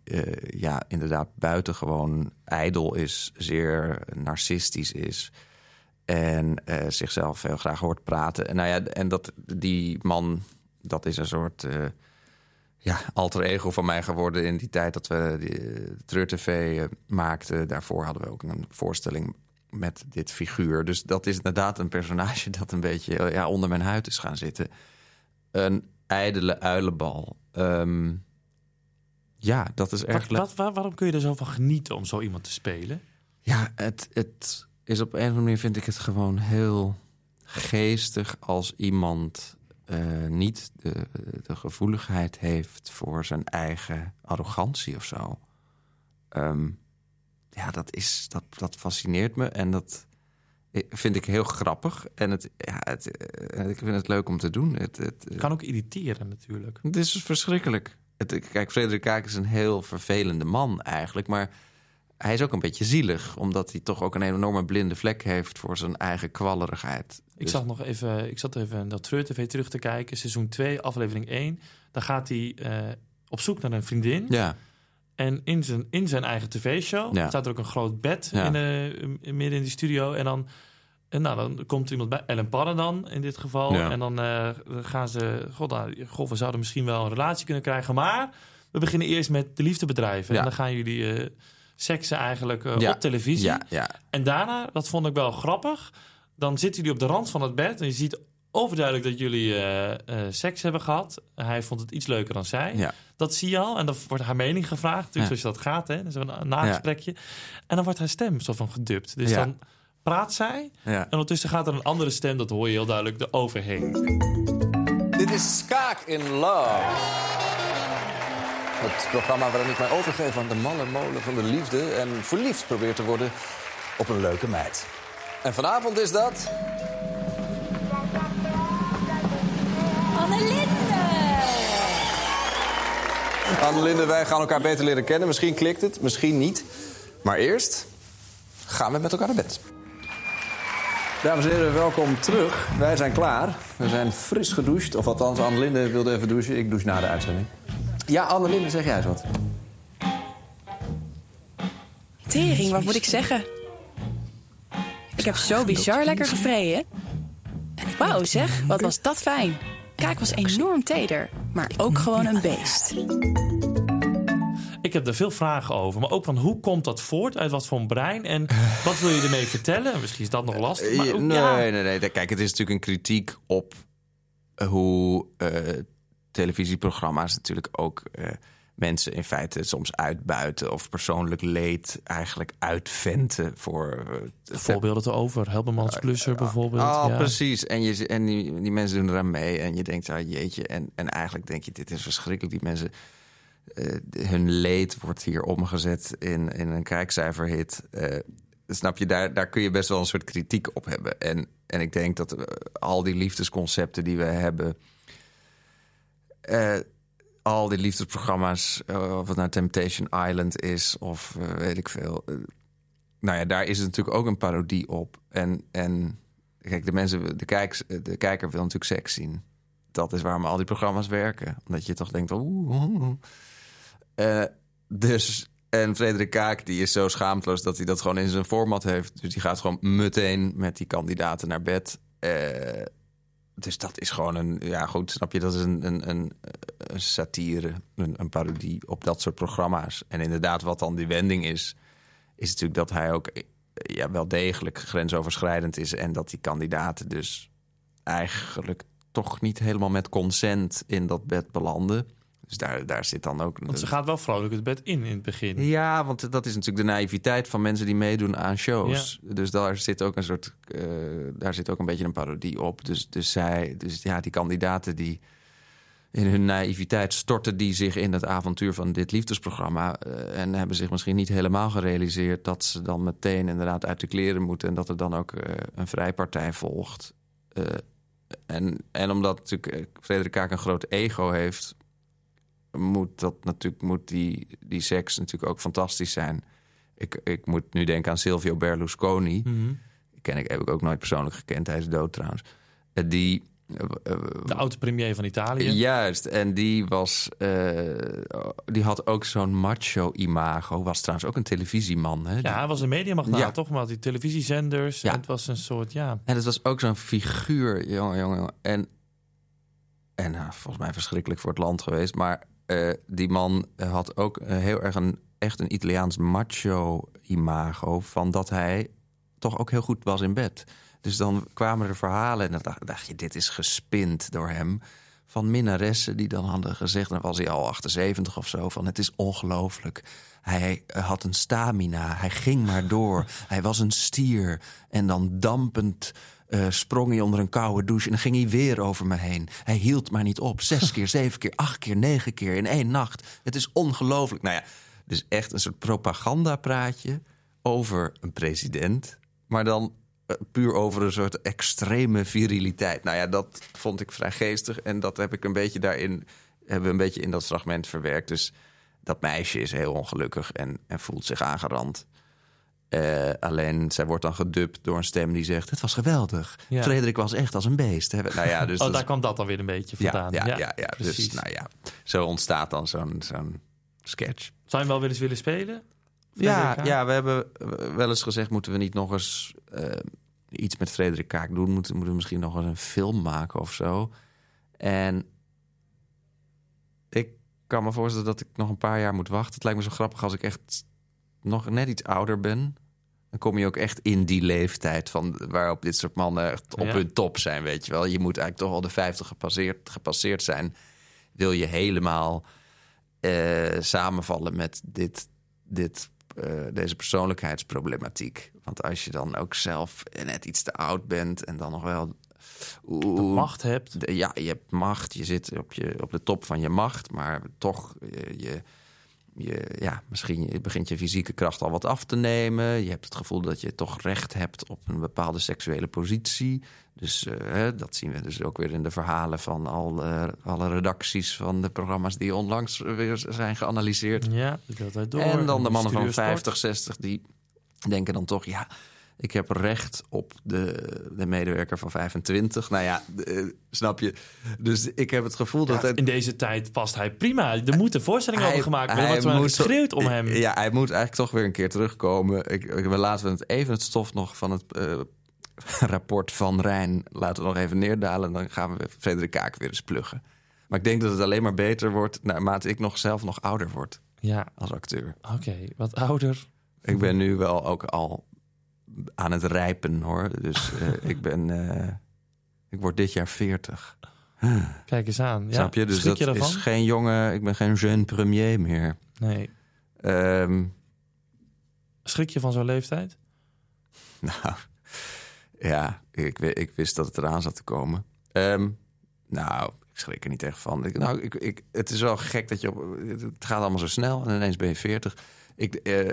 Speaker 2: ja, inderdaad buitengewoon ijdel is, zeer narcistisch is. En zichzelf heel graag hoort praten. En, nou ja, en dat, die man, dat is een soort eh, ja, alter ego van mij geworden in die tijd dat we die, eh, TV eh, maakten. Daarvoor hadden we ook een voorstelling met dit figuur. Dus dat is inderdaad een personage dat een beetje ja, onder mijn huid is gaan zitten. Een ijdele uilenbal. Ehm, ja, dat is erg
Speaker 1: Wat,
Speaker 2: leuk.
Speaker 1: waar- waarom kun je er zo van genieten om zo iemand te spelen?
Speaker 2: Ja, het, het is op een of andere manier vind ik het gewoon heel geestig als iemand eh, niet de, de gevoeligheid heeft voor zijn eigen arrogantie of zo. Ehm, ja, dat, is, dat, dat fascineert me en dat vind ik heel grappig. En het, ja, het, eh, ik vind het leuk om te doen. Het, het,
Speaker 1: Het kan ook irriteren natuurlijk.
Speaker 2: het is verschrikkelijk. Het, kijk, Frederik Kaak is een heel vervelende man eigenlijk. Maar hij is ook een beetje zielig. Omdat hij toch ook een enorme blinde vlek heeft voor zijn eigen kwallerigheid.
Speaker 1: Ik
Speaker 2: Dus-
Speaker 1: zag nog even, ik zat even dat Treur TV terug te kijken, seizoen 2, aflevering 1. Dan gaat hij eh, op zoek naar een vriendin.
Speaker 2: Ja,
Speaker 1: En in zijn, in zijn eigen tv-show
Speaker 2: Ja.
Speaker 1: staat er ook een groot bed
Speaker 2: Ja.
Speaker 1: in de, in- midden in die studio. En dan, en nou, dan komt iemand bij, Ellen Padden dan in dit geval.
Speaker 2: Ja.
Speaker 1: En dan eh, gaan ze, god, nou, god, we zouden misschien wel een relatie kunnen krijgen. Maar we beginnen eerst met de liefdebedrijven. En dan gaan jullie eh, seksen eigenlijk eh, op televisie.
Speaker 2: ja, ja.
Speaker 1: En daarna, dat vond ik wel grappig, dan zitten jullie op de rand van het bed en je ziet overduidelijk dat jullie eh, eh, seks hebben gehad. Hij vond het iets leuker dan zij.
Speaker 2: ja.
Speaker 1: Dat zie je al. En dan wordt haar mening gevraagd, natuurlijk
Speaker 2: Ja.
Speaker 1: zoals dat gaat, hè. Zo'n nagesprekje. En dan wordt haar stem zo van gedubt. Dus
Speaker 2: Ja.
Speaker 1: dan praat zij
Speaker 2: ja.
Speaker 1: en ondertussen gaat er een andere stem, dat hoor je heel duidelijk, er overheen.
Speaker 3: Dit is Skaak in Love. Het programma waarin ik mij overgeef aan de mannenmolen van de liefde... en verliefd probeer te worden op een leuke meid. En vanavond is dat...
Speaker 4: Annelinde!
Speaker 3: Annelinde, wij gaan elkaar beter leren kennen. Misschien klikt het, misschien niet. Maar eerst gaan we met elkaar naar bed. Dames en heren, welkom terug. Wij zijn klaar. We zijn fris gedoucht. Of althans, Annelinde wilde even douchen. Ik douche na de uitzending. Ja, Annelinde, zeg jij eens wat.
Speaker 4: Tering, wat moet ik zeggen? Ik heb zo bizar lekker gevreden. Wauw zeg, wat was dat fijn. Kaak was enorm teder, maar ook gewoon een beest.
Speaker 1: Ik heb er veel vragen over, maar ook van hoe komt dat voort, uit wat voor een brein en wat wil je ermee vertellen? Misschien is dat nog lastig, maar
Speaker 2: Eh,
Speaker 1: ook,
Speaker 2: nee,
Speaker 1: ja,
Speaker 2: nee, nee. Kijk, het is natuurlijk een kritiek op hoe eh, televisieprogramma's natuurlijk ook eh, mensen in feite soms uitbuiten of persoonlijk leed eigenlijk uitventen voor. eh,
Speaker 1: voorbeelden te over. Helbermans Klusser bijvoorbeeld.
Speaker 2: Oh,
Speaker 1: ja.
Speaker 2: precies. En, je, en die, die mensen doen eraan mee. En je denkt, ah, jeetje. En, en eigenlijk denk je, dit is verschrikkelijk. Die mensen, eh, hun leed wordt hier omgezet in, in een kijkcijferhit. Eh, snap je, daar, daar kun je best wel een soort kritiek op hebben. En, en ik denk dat eh, al die liefdesconcepten die we hebben... eh, al die liefdesprogramma's, eh, of het nou Temptation Island is... of eh, weet ik veel... eh, nou ja, daar is het natuurlijk ook een parodie op. En, en kijk, de, mensen, de, de kijker wil natuurlijk seks zien. Dat is waarom al die programma's werken. Omdat je toch denkt, oeh. Eh, dus, en Frederik Kaak, die is zo schaamteloos dat hij dat gewoon in zijn format heeft. Dus die gaat gewoon meteen met die kandidaten naar bed. Dus dat is gewoon een, ja goed, snap je, dat is een, een, een, satire, een, een parodie op dat soort programma's. En inderdaad, wat dan die wending is, is natuurlijk dat hij ook ja, wel degelijk grensoverschrijdend is. En dat die kandidaten dus eigenlijk toch niet helemaal met consent in dat bed belanden. Dus daar, daar zit dan ook...
Speaker 1: Want ze gaat wel vrolijk het bed in in het begin.
Speaker 2: Ja, want dat is natuurlijk de naïviteit van mensen die meedoen aan shows. Dus daar zit ook een soort, eh, daar zit ook een beetje een parodie op. Dus, dus zij, dus ja, die kandidaten die in hun naïviteit storten die zich in het avontuur van dit liefdesprogramma. eh, en hebben zich misschien niet helemaal gerealiseerd dat ze dan meteen inderdaad uit de kleren moeten. En dat er dan ook eh, een vrijpartij volgt. En, en omdat natuurlijk Frederik Kaak een groot ego heeft, moet, dat natuurlijk, moet die, die seks natuurlijk ook fantastisch zijn. Ik, ik moet nu denken aan Silvio Berlusconi. Die ken ik, heb ik ook nooit persoonlijk gekend. Hij is dood trouwens. Eh, Die, eh, eh,
Speaker 1: De oude premier van Italië.
Speaker 2: Juist, en die was, die had ook zo'n macho-imago. Was trouwens ook een televisieman. Hè?
Speaker 1: Ja, hij was een mediamagnaat,
Speaker 2: Ja.
Speaker 1: toch? Maar die televisiezenders.
Speaker 2: Ja.
Speaker 1: En het was een soort, ja...
Speaker 2: En het was ook zo'n figuur, jongen, jongen, jongen. En, en nou, volgens mij verschrikkelijk voor het land geweest. Maar eh, die man had ook eh, heel erg een, echt een Italiaans macho-imago... van dat hij toch ook heel goed was in bed. Dus dan kwamen er verhalen en dan dacht, dacht je, dit is gespind door hem... van minnaressen die dan hadden gezegd... dan was hij al 78 of zo, van het is ongelooflijk. Hij eh, had een stamina, hij ging maar door. hij was een stier en dan dampend... eh, sprong hij onder een koude douche en dan ging hij weer over me heen. Hij hield maar niet op. Zes keer, zeven keer, acht keer, negen keer in één nacht. Het is ongelooflijk. Nou ja, dus echt een soort propagandapraatje over een president. Maar dan eh, puur over een soort extreme viriliteit. Nou ja, dat vond ik vrij geestig. En dat heb ik een beetje daarin, hebben we een beetje in dat fragment verwerkt. Dus dat meisje is heel ongelukkig en, en voelt zich aangerand. Eh, alleen, zij wordt dan gedubt door een stem die zegt... het was geweldig.
Speaker 1: Ja.
Speaker 2: Frederik was echt als een beest. Hè? Nou ja, dus
Speaker 1: oh, daar
Speaker 2: is-
Speaker 1: kwam dat alweer een beetje vandaan.
Speaker 2: ja, ja, ja, Dus nou ja, zo ontstaat dan zo'n zo'n sketch.
Speaker 1: Zou je hem wel weer eens willen spelen?
Speaker 2: Ja, ja, we hebben wel eens gezegd... moeten we niet nog eens eh, iets met Frederik Kaak doen? Moeten, moeten we misschien nog eens een film maken of zo? En ik kan me voorstellen dat ik nog een paar jaar moet wachten. Het lijkt me zo grappig als ik echt nog net iets ouder ben. Dan kom je ook echt in die leeftijd van waarop dit soort mannen echt op
Speaker 1: Ja.
Speaker 2: hun top zijn, weet je wel. Je moet eigenlijk toch al de 50 gepasseerd, gepasseerd zijn. Wil je helemaal eh, samenvallen met dit, dit, eh, deze persoonlijkheidsproblematiek. Want als je dan ook zelf net iets te oud bent en dan nog wel...
Speaker 1: De macht hebt.
Speaker 2: de- ja, je hebt macht, je zit op, je, op de top van je macht, maar toch, je, je, je- ja, misschien begint je fysieke kracht al wat af te nemen. Je hebt het gevoel dat je toch recht hebt op een bepaalde seksuele positie. Dus eh, dat zien we dus ook weer in de verhalen van al, eh, alle redacties van de programma's die onlangs weer zijn geanalyseerd.
Speaker 1: Ja, dat door.
Speaker 2: En dan de mannen van
Speaker 1: Mysterieus
Speaker 2: 50, 60 die denken dan toch, ja, ik heb recht op de, de medewerker van 25. Nou ja, eh, snap je? Dus ik heb het gevoel dat het.
Speaker 1: in deze tijd past hij prima. Er moet een voorstelling over gemaakt worden.
Speaker 2: hij moet
Speaker 1: geschreeuwd om hem.
Speaker 2: Ja, hij moet eigenlijk toch weer een keer terugkomen. Ik, laten we het even het stof nog van het eh, rapport van Rijn laten we nog even neerdalen. Dan gaan we Frederik Kaak weer eens pluggen. Maar ik denk dat het alleen maar beter wordt naarmate ik nog zelf nog ouder word
Speaker 1: Ja,
Speaker 2: als acteur.
Speaker 1: oké. Wat ouder.
Speaker 2: Ik ben nu wel ook al aan het rijpen hoor. Dus eh, ik ben. eh, ik word dit jaar 40.
Speaker 1: Kijk eens aan. Ja,
Speaker 2: Snap je? Dus
Speaker 1: schrik
Speaker 2: dat
Speaker 1: je ervan?
Speaker 2: is geen jonge. Ik ben geen jeune premier meer.
Speaker 1: Nee.
Speaker 2: Ehm,
Speaker 1: Schrik je van zo'n leeftijd?
Speaker 2: nou, ja, ik, ik wist dat het eraan zat te komen. Ehm, nou, ik schrik er niet echt van. Ik, nou, ik, ik, het is wel gek dat je op. Het gaat allemaal zo snel en ineens ben je 40. Ik, eh,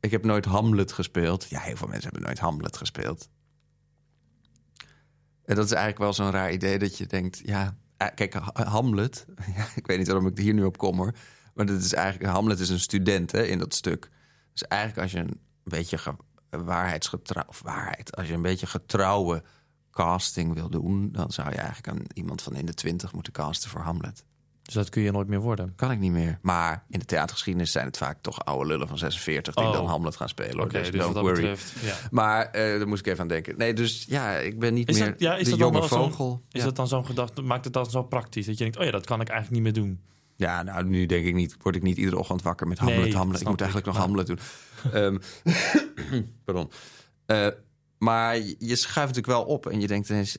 Speaker 2: ik heb nooit Hamlet gespeeld. Ja, heel veel mensen hebben nooit Hamlet gespeeld. En dat is eigenlijk wel zo'n raar idee dat je denkt, ja, eh, kijk, Ha- Hamlet. Ik weet niet waarom ik hier nu op kom hoor. Maar dat is eigenlijk, Hamlet is een student hè, in dat stuk. Dus eigenlijk als je een beetje ge, waarheidsgetrouw, of waarheid, als je een beetje getrouwe casting wil doen, dan zou je eigenlijk aan iemand van in de twintig moeten casten voor Hamlet.
Speaker 1: Dus dat kun je nooit meer worden.
Speaker 2: Kan ik niet meer. Maar in de theatergeschiedenis zijn het vaak toch oude lullen van 46 die
Speaker 1: Oh.
Speaker 2: dan Hamlet gaan spelen. hoor.
Speaker 1: Oké,
Speaker 2: dus
Speaker 1: dus
Speaker 2: don't
Speaker 1: wat dat
Speaker 2: worry.
Speaker 1: betreft... Ja.
Speaker 2: Maar eh, daar moest ik even aan denken. Nee, dus ja, ik ben niet
Speaker 1: Is
Speaker 2: meer
Speaker 1: dat- ja, is
Speaker 2: de
Speaker 1: dat dan
Speaker 2: jonge vogel.
Speaker 1: Is
Speaker 2: ja.
Speaker 1: dat dan zo'n gedachte, maakt het dan zo praktisch? Dat je denkt, oh ja, dat kan ik eigenlijk niet meer doen.
Speaker 2: Ja, nou, nu denk ik niet, word ik niet iedere ochtend wakker met Hamlet,
Speaker 1: Nee,
Speaker 2: Hamlet. Ik moet eigenlijk
Speaker 1: ik.
Speaker 2: nog Hamlet doen. Ehm, pardon. Eh, maar je je schuift natuurlijk wel op en je denkt ineens...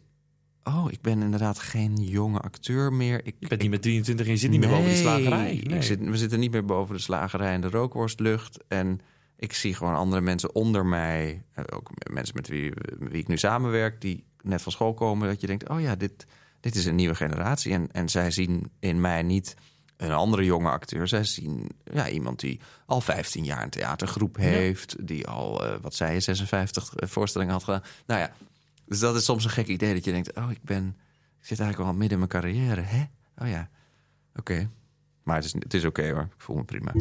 Speaker 2: oh, ik ben inderdaad geen jonge acteur meer. Ik,
Speaker 1: Je bent niet met 23 en je zit niet meer boven die slagerij.
Speaker 2: Nee. Ik zit, we zitten niet meer boven de slagerij en de rookworstlucht. En ik zie gewoon andere mensen onder mij. eh, Ook mensen met wie, wie ik nu samenwerk, die net van school komen. Dat je denkt, oh ja, dit, dit is een nieuwe generatie. En, en zij zien in mij niet een andere jonge acteur. Zij zien ja, iemand die al 15 jaar een theatergroep heeft. Die al, eh, wat zei je, 56 voorstellingen had gedaan. Nou ja, dus dat is soms een gek idee dat je denkt... oh, ik ben... Ik zit eigenlijk wel midden in mijn carrière, hè? Oh ja, oké. Maar het is, het is oké hoor, ik voel me prima.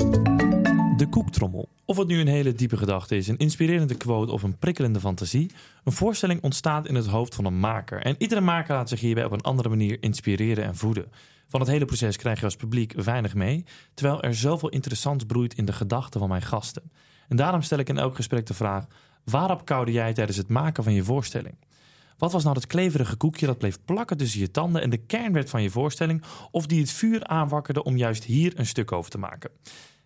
Speaker 1: De koektrommel. Of het nu een hele diepe gedachte is, een inspirerende quote of een prikkelende fantasie. Een voorstelling ontstaat in het hoofd van een maker. En iedere maker laat zich hierbij op een andere manier inspireren en voeden. Van het hele proces krijg je als publiek weinig mee, terwijl er zoveel interessants broeit in de gedachten van mijn gasten. En daarom stel ik in elk gesprek de vraag: waarop koude jij tijdens het maken van je voorstelling? Wat was nou dat kleverige koekje dat bleef plakken tussen je tanden en de kern werd van je voorstelling, of die het vuur aanwakkerde om juist hier een stuk over te maken?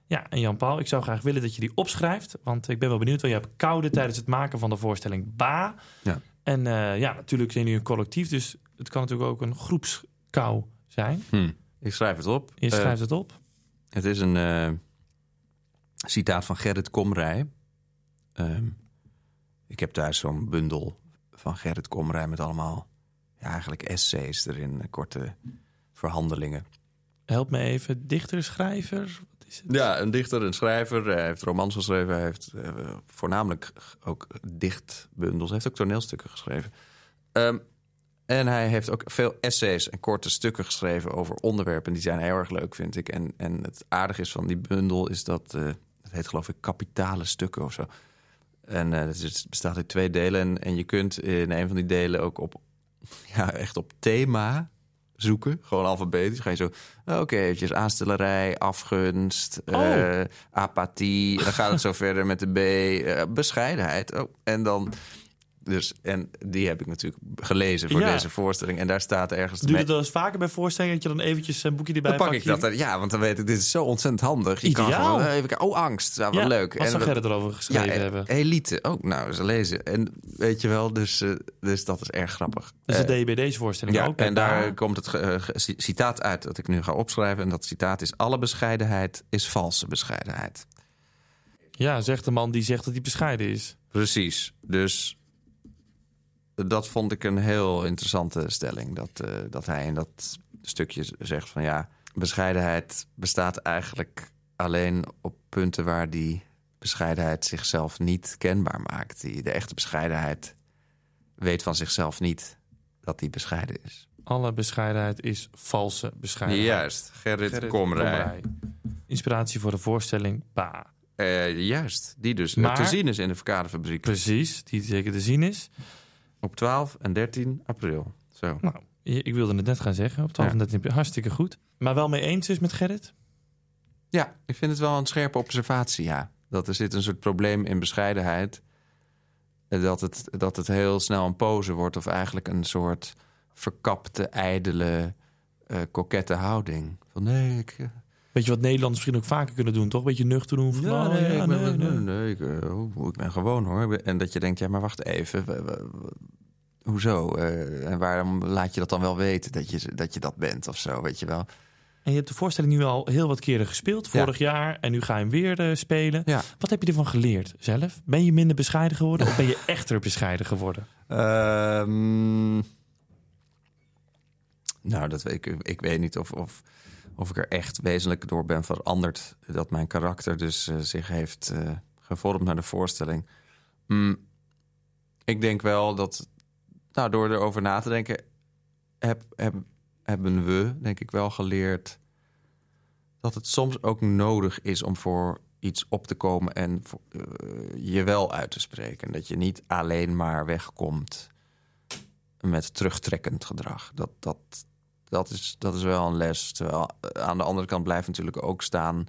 Speaker 1: Ja, en Jan-Paul, ik zou graag willen dat je die opschrijft, want ik ben wel benieuwd, want je hebt koude tijdens het maken van de voorstelling Ba.
Speaker 2: Ja.
Speaker 1: En eh, ja, natuurlijk zijn jullie een collectief, dus het kan natuurlijk ook een groepskou zijn.
Speaker 2: Hm. Ik schrijf het op.
Speaker 1: Je
Speaker 2: Eh,
Speaker 1: schrijft het op.
Speaker 2: het is een eh, citaat van Gerrit Komrij. Ehm, ik heb thuis zo'n bundel van Gerrit Komrij met allemaal ja, eigenlijk essays erin, eh, korte verhandelingen.
Speaker 1: Help me even, dichter, schrijver? Wat is het?
Speaker 2: Ja, een dichter, een schrijver. Hij heeft romans geschreven. Hij heeft eh, voornamelijk ook dichtbundels. Hij heeft ook toneelstukken geschreven. Ehm, en hij heeft ook veel essays en korte stukken geschreven over onderwerpen. Die zijn heel erg leuk, vind ik. En, en het aardige is van die bundel is dat... eh het heet geloof ik kapitale stukken of zo. En eh, het is- het bestaat uit twee delen. En, en je kunt in een van die delen ook op... Ja, echt op thema zoeken. Gewoon alfabetisch. Ga je zo... Oké, eventjes aanstellerij, afgunst,
Speaker 1: Oh.
Speaker 2: eh, apathie. Dan gaat het zo verder met de B. eh, bescheidenheid. Oh, en dan... Dus, en die heb ik natuurlijk gelezen voor
Speaker 1: Ja.
Speaker 2: deze voorstelling. En daar staat ergens...
Speaker 1: Doe je dat wel eens vaker bij voorstellingen, dat je dan eventjes een boekje erbij
Speaker 2: dan pak
Speaker 1: pakt
Speaker 2: ik dat. Ja, want dan weet ik, dit is zo ontzettend handig. Je kan gewoon eh, even. Oh, angst. Nou, wat
Speaker 1: Ja,
Speaker 2: leuk.
Speaker 1: Wat zou Gerrit erover geschreven
Speaker 2: ja, eh,
Speaker 1: hebben?
Speaker 2: elite. Oh, nou, ze lezen. En weet je wel, dus, eh, dus dat is erg grappig.
Speaker 1: Dus bij deze voorstelling
Speaker 2: ja,
Speaker 1: ook. bij
Speaker 2: en daar komt het citaat uit dat ik nu ga opschrijven. En dat citaat is: Alle bescheidenheid is valse bescheidenheid.
Speaker 1: Ja, zegt de man die zegt dat hij bescheiden is.
Speaker 2: Precies. Dus dat vond ik een heel interessante stelling. Dat, eh, dat hij in dat stukje zegt van ja, bescheidenheid bestaat eigenlijk alleen op punten waar die bescheidenheid zichzelf niet kenbaar maakt. Die, de echte bescheidenheid weet van zichzelf niet dat die bescheiden is.
Speaker 1: Alle bescheidenheid is valse bescheidenheid.
Speaker 2: Juist, Gerrit,
Speaker 1: Gerrit
Speaker 2: Komrij.
Speaker 1: Komrij. Inspiratie voor de voorstelling Ba.
Speaker 2: Eh, juist, die dus
Speaker 1: Maar-
Speaker 2: te zien is in de Verkadefabriek.
Speaker 1: Precies, die zeker te zien is.
Speaker 2: Op 12 en 13 april. Zo.
Speaker 1: Nou, ik wilde het net gaan zeggen. Op 12 en 13 april. Hartstikke goed. Maar wel mee eens is met Gerrit?
Speaker 2: Ja, ik vind het wel een scherpe observatie, ja. Dat er zit een soort probleem in bescheidenheid. Eh, Dat het, dat het heel snel een pose wordt... of eigenlijk een soort verkapte, ijdele, eh kokette houding. Van nee, ik...
Speaker 1: Weet je wat Nederlanders misschien ook vaker kunnen doen, toch? Beetje nuchter doen. Van,
Speaker 2: Ja,
Speaker 1: oh,
Speaker 2: nee,
Speaker 1: ja,
Speaker 2: ik ben,
Speaker 1: nee,
Speaker 2: nee,
Speaker 1: nee.
Speaker 2: ik, eh, oh, ik ben gewoon hoor. En dat je denkt, ja, maar wacht even. Hoezo? Eh, en waarom laat je dat dan wel weten dat je, dat je dat bent of zo, weet je wel?
Speaker 1: En je hebt de voorstelling nu al heel wat keren gespeeld. Vorig jaar. En nu ga je hem weer eh, spelen.
Speaker 2: Ja.
Speaker 1: Wat heb je ervan geleerd zelf? Ben je minder bescheiden geworden? of ben je echter bescheiden geworden?
Speaker 2: Ehm, nou, dat weet ik, ik weet niet of, of, of ik er echt wezenlijk door ben veranderd. Dat mijn karakter dus eh, zich heeft eh, gevormd naar de voorstelling. Mm, ik denk wel dat, nou, door erover na te denken, heb, heb, hebben we, denk ik, wel geleerd dat het soms ook nodig is om voor iets op te komen en eh, je wel uit te spreken. Dat je niet alleen maar wegkomt met terugtrekkend gedrag. Dat, dat, dat, is, dat is wel een les. Terwijl eh, aan de andere kant blijft natuurlijk ook staan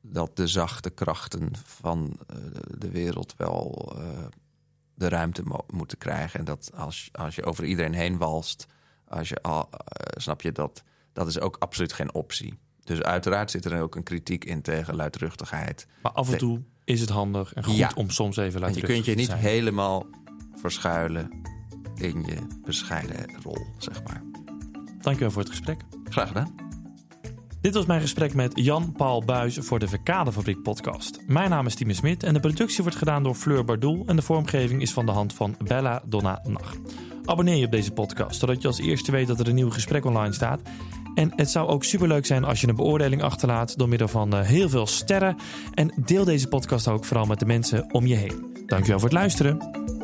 Speaker 2: dat de zachte krachten van eh, de wereld wel eh, de ruimte mo- moeten krijgen. En dat als, als je over iedereen heen walst, als je al, snap je dat, dat is ook absoluut geen optie. Dus uiteraard zit er ook een kritiek in tegen luidruchtigheid.
Speaker 1: Maar af en toe is het handig en goed
Speaker 2: Ja.
Speaker 1: om soms even
Speaker 2: Want
Speaker 1: laten
Speaker 2: je kunt je niet
Speaker 1: zijn.
Speaker 2: helemaal verschuilen in je bescheiden rol, zeg maar.
Speaker 1: Dankjewel voor het gesprek.
Speaker 2: Graag gedaan.
Speaker 1: Dit was mijn gesprek met Jan Paul Buis voor de Verkadefabriek podcast. Mijn naam is Tine Smit en de productie wordt gedaan door Fleur Bardoel en de vormgeving is van de hand van Bella Donna Nag. Abonneer je op deze podcast, zodat je als eerste weet dat er een nieuw gesprek online staat. En het zou ook superleuk zijn als je een beoordeling achterlaat door middel van eh, heel veel sterren. En deel deze podcast ook vooral met de mensen om je heen. Dankjewel voor het luisteren.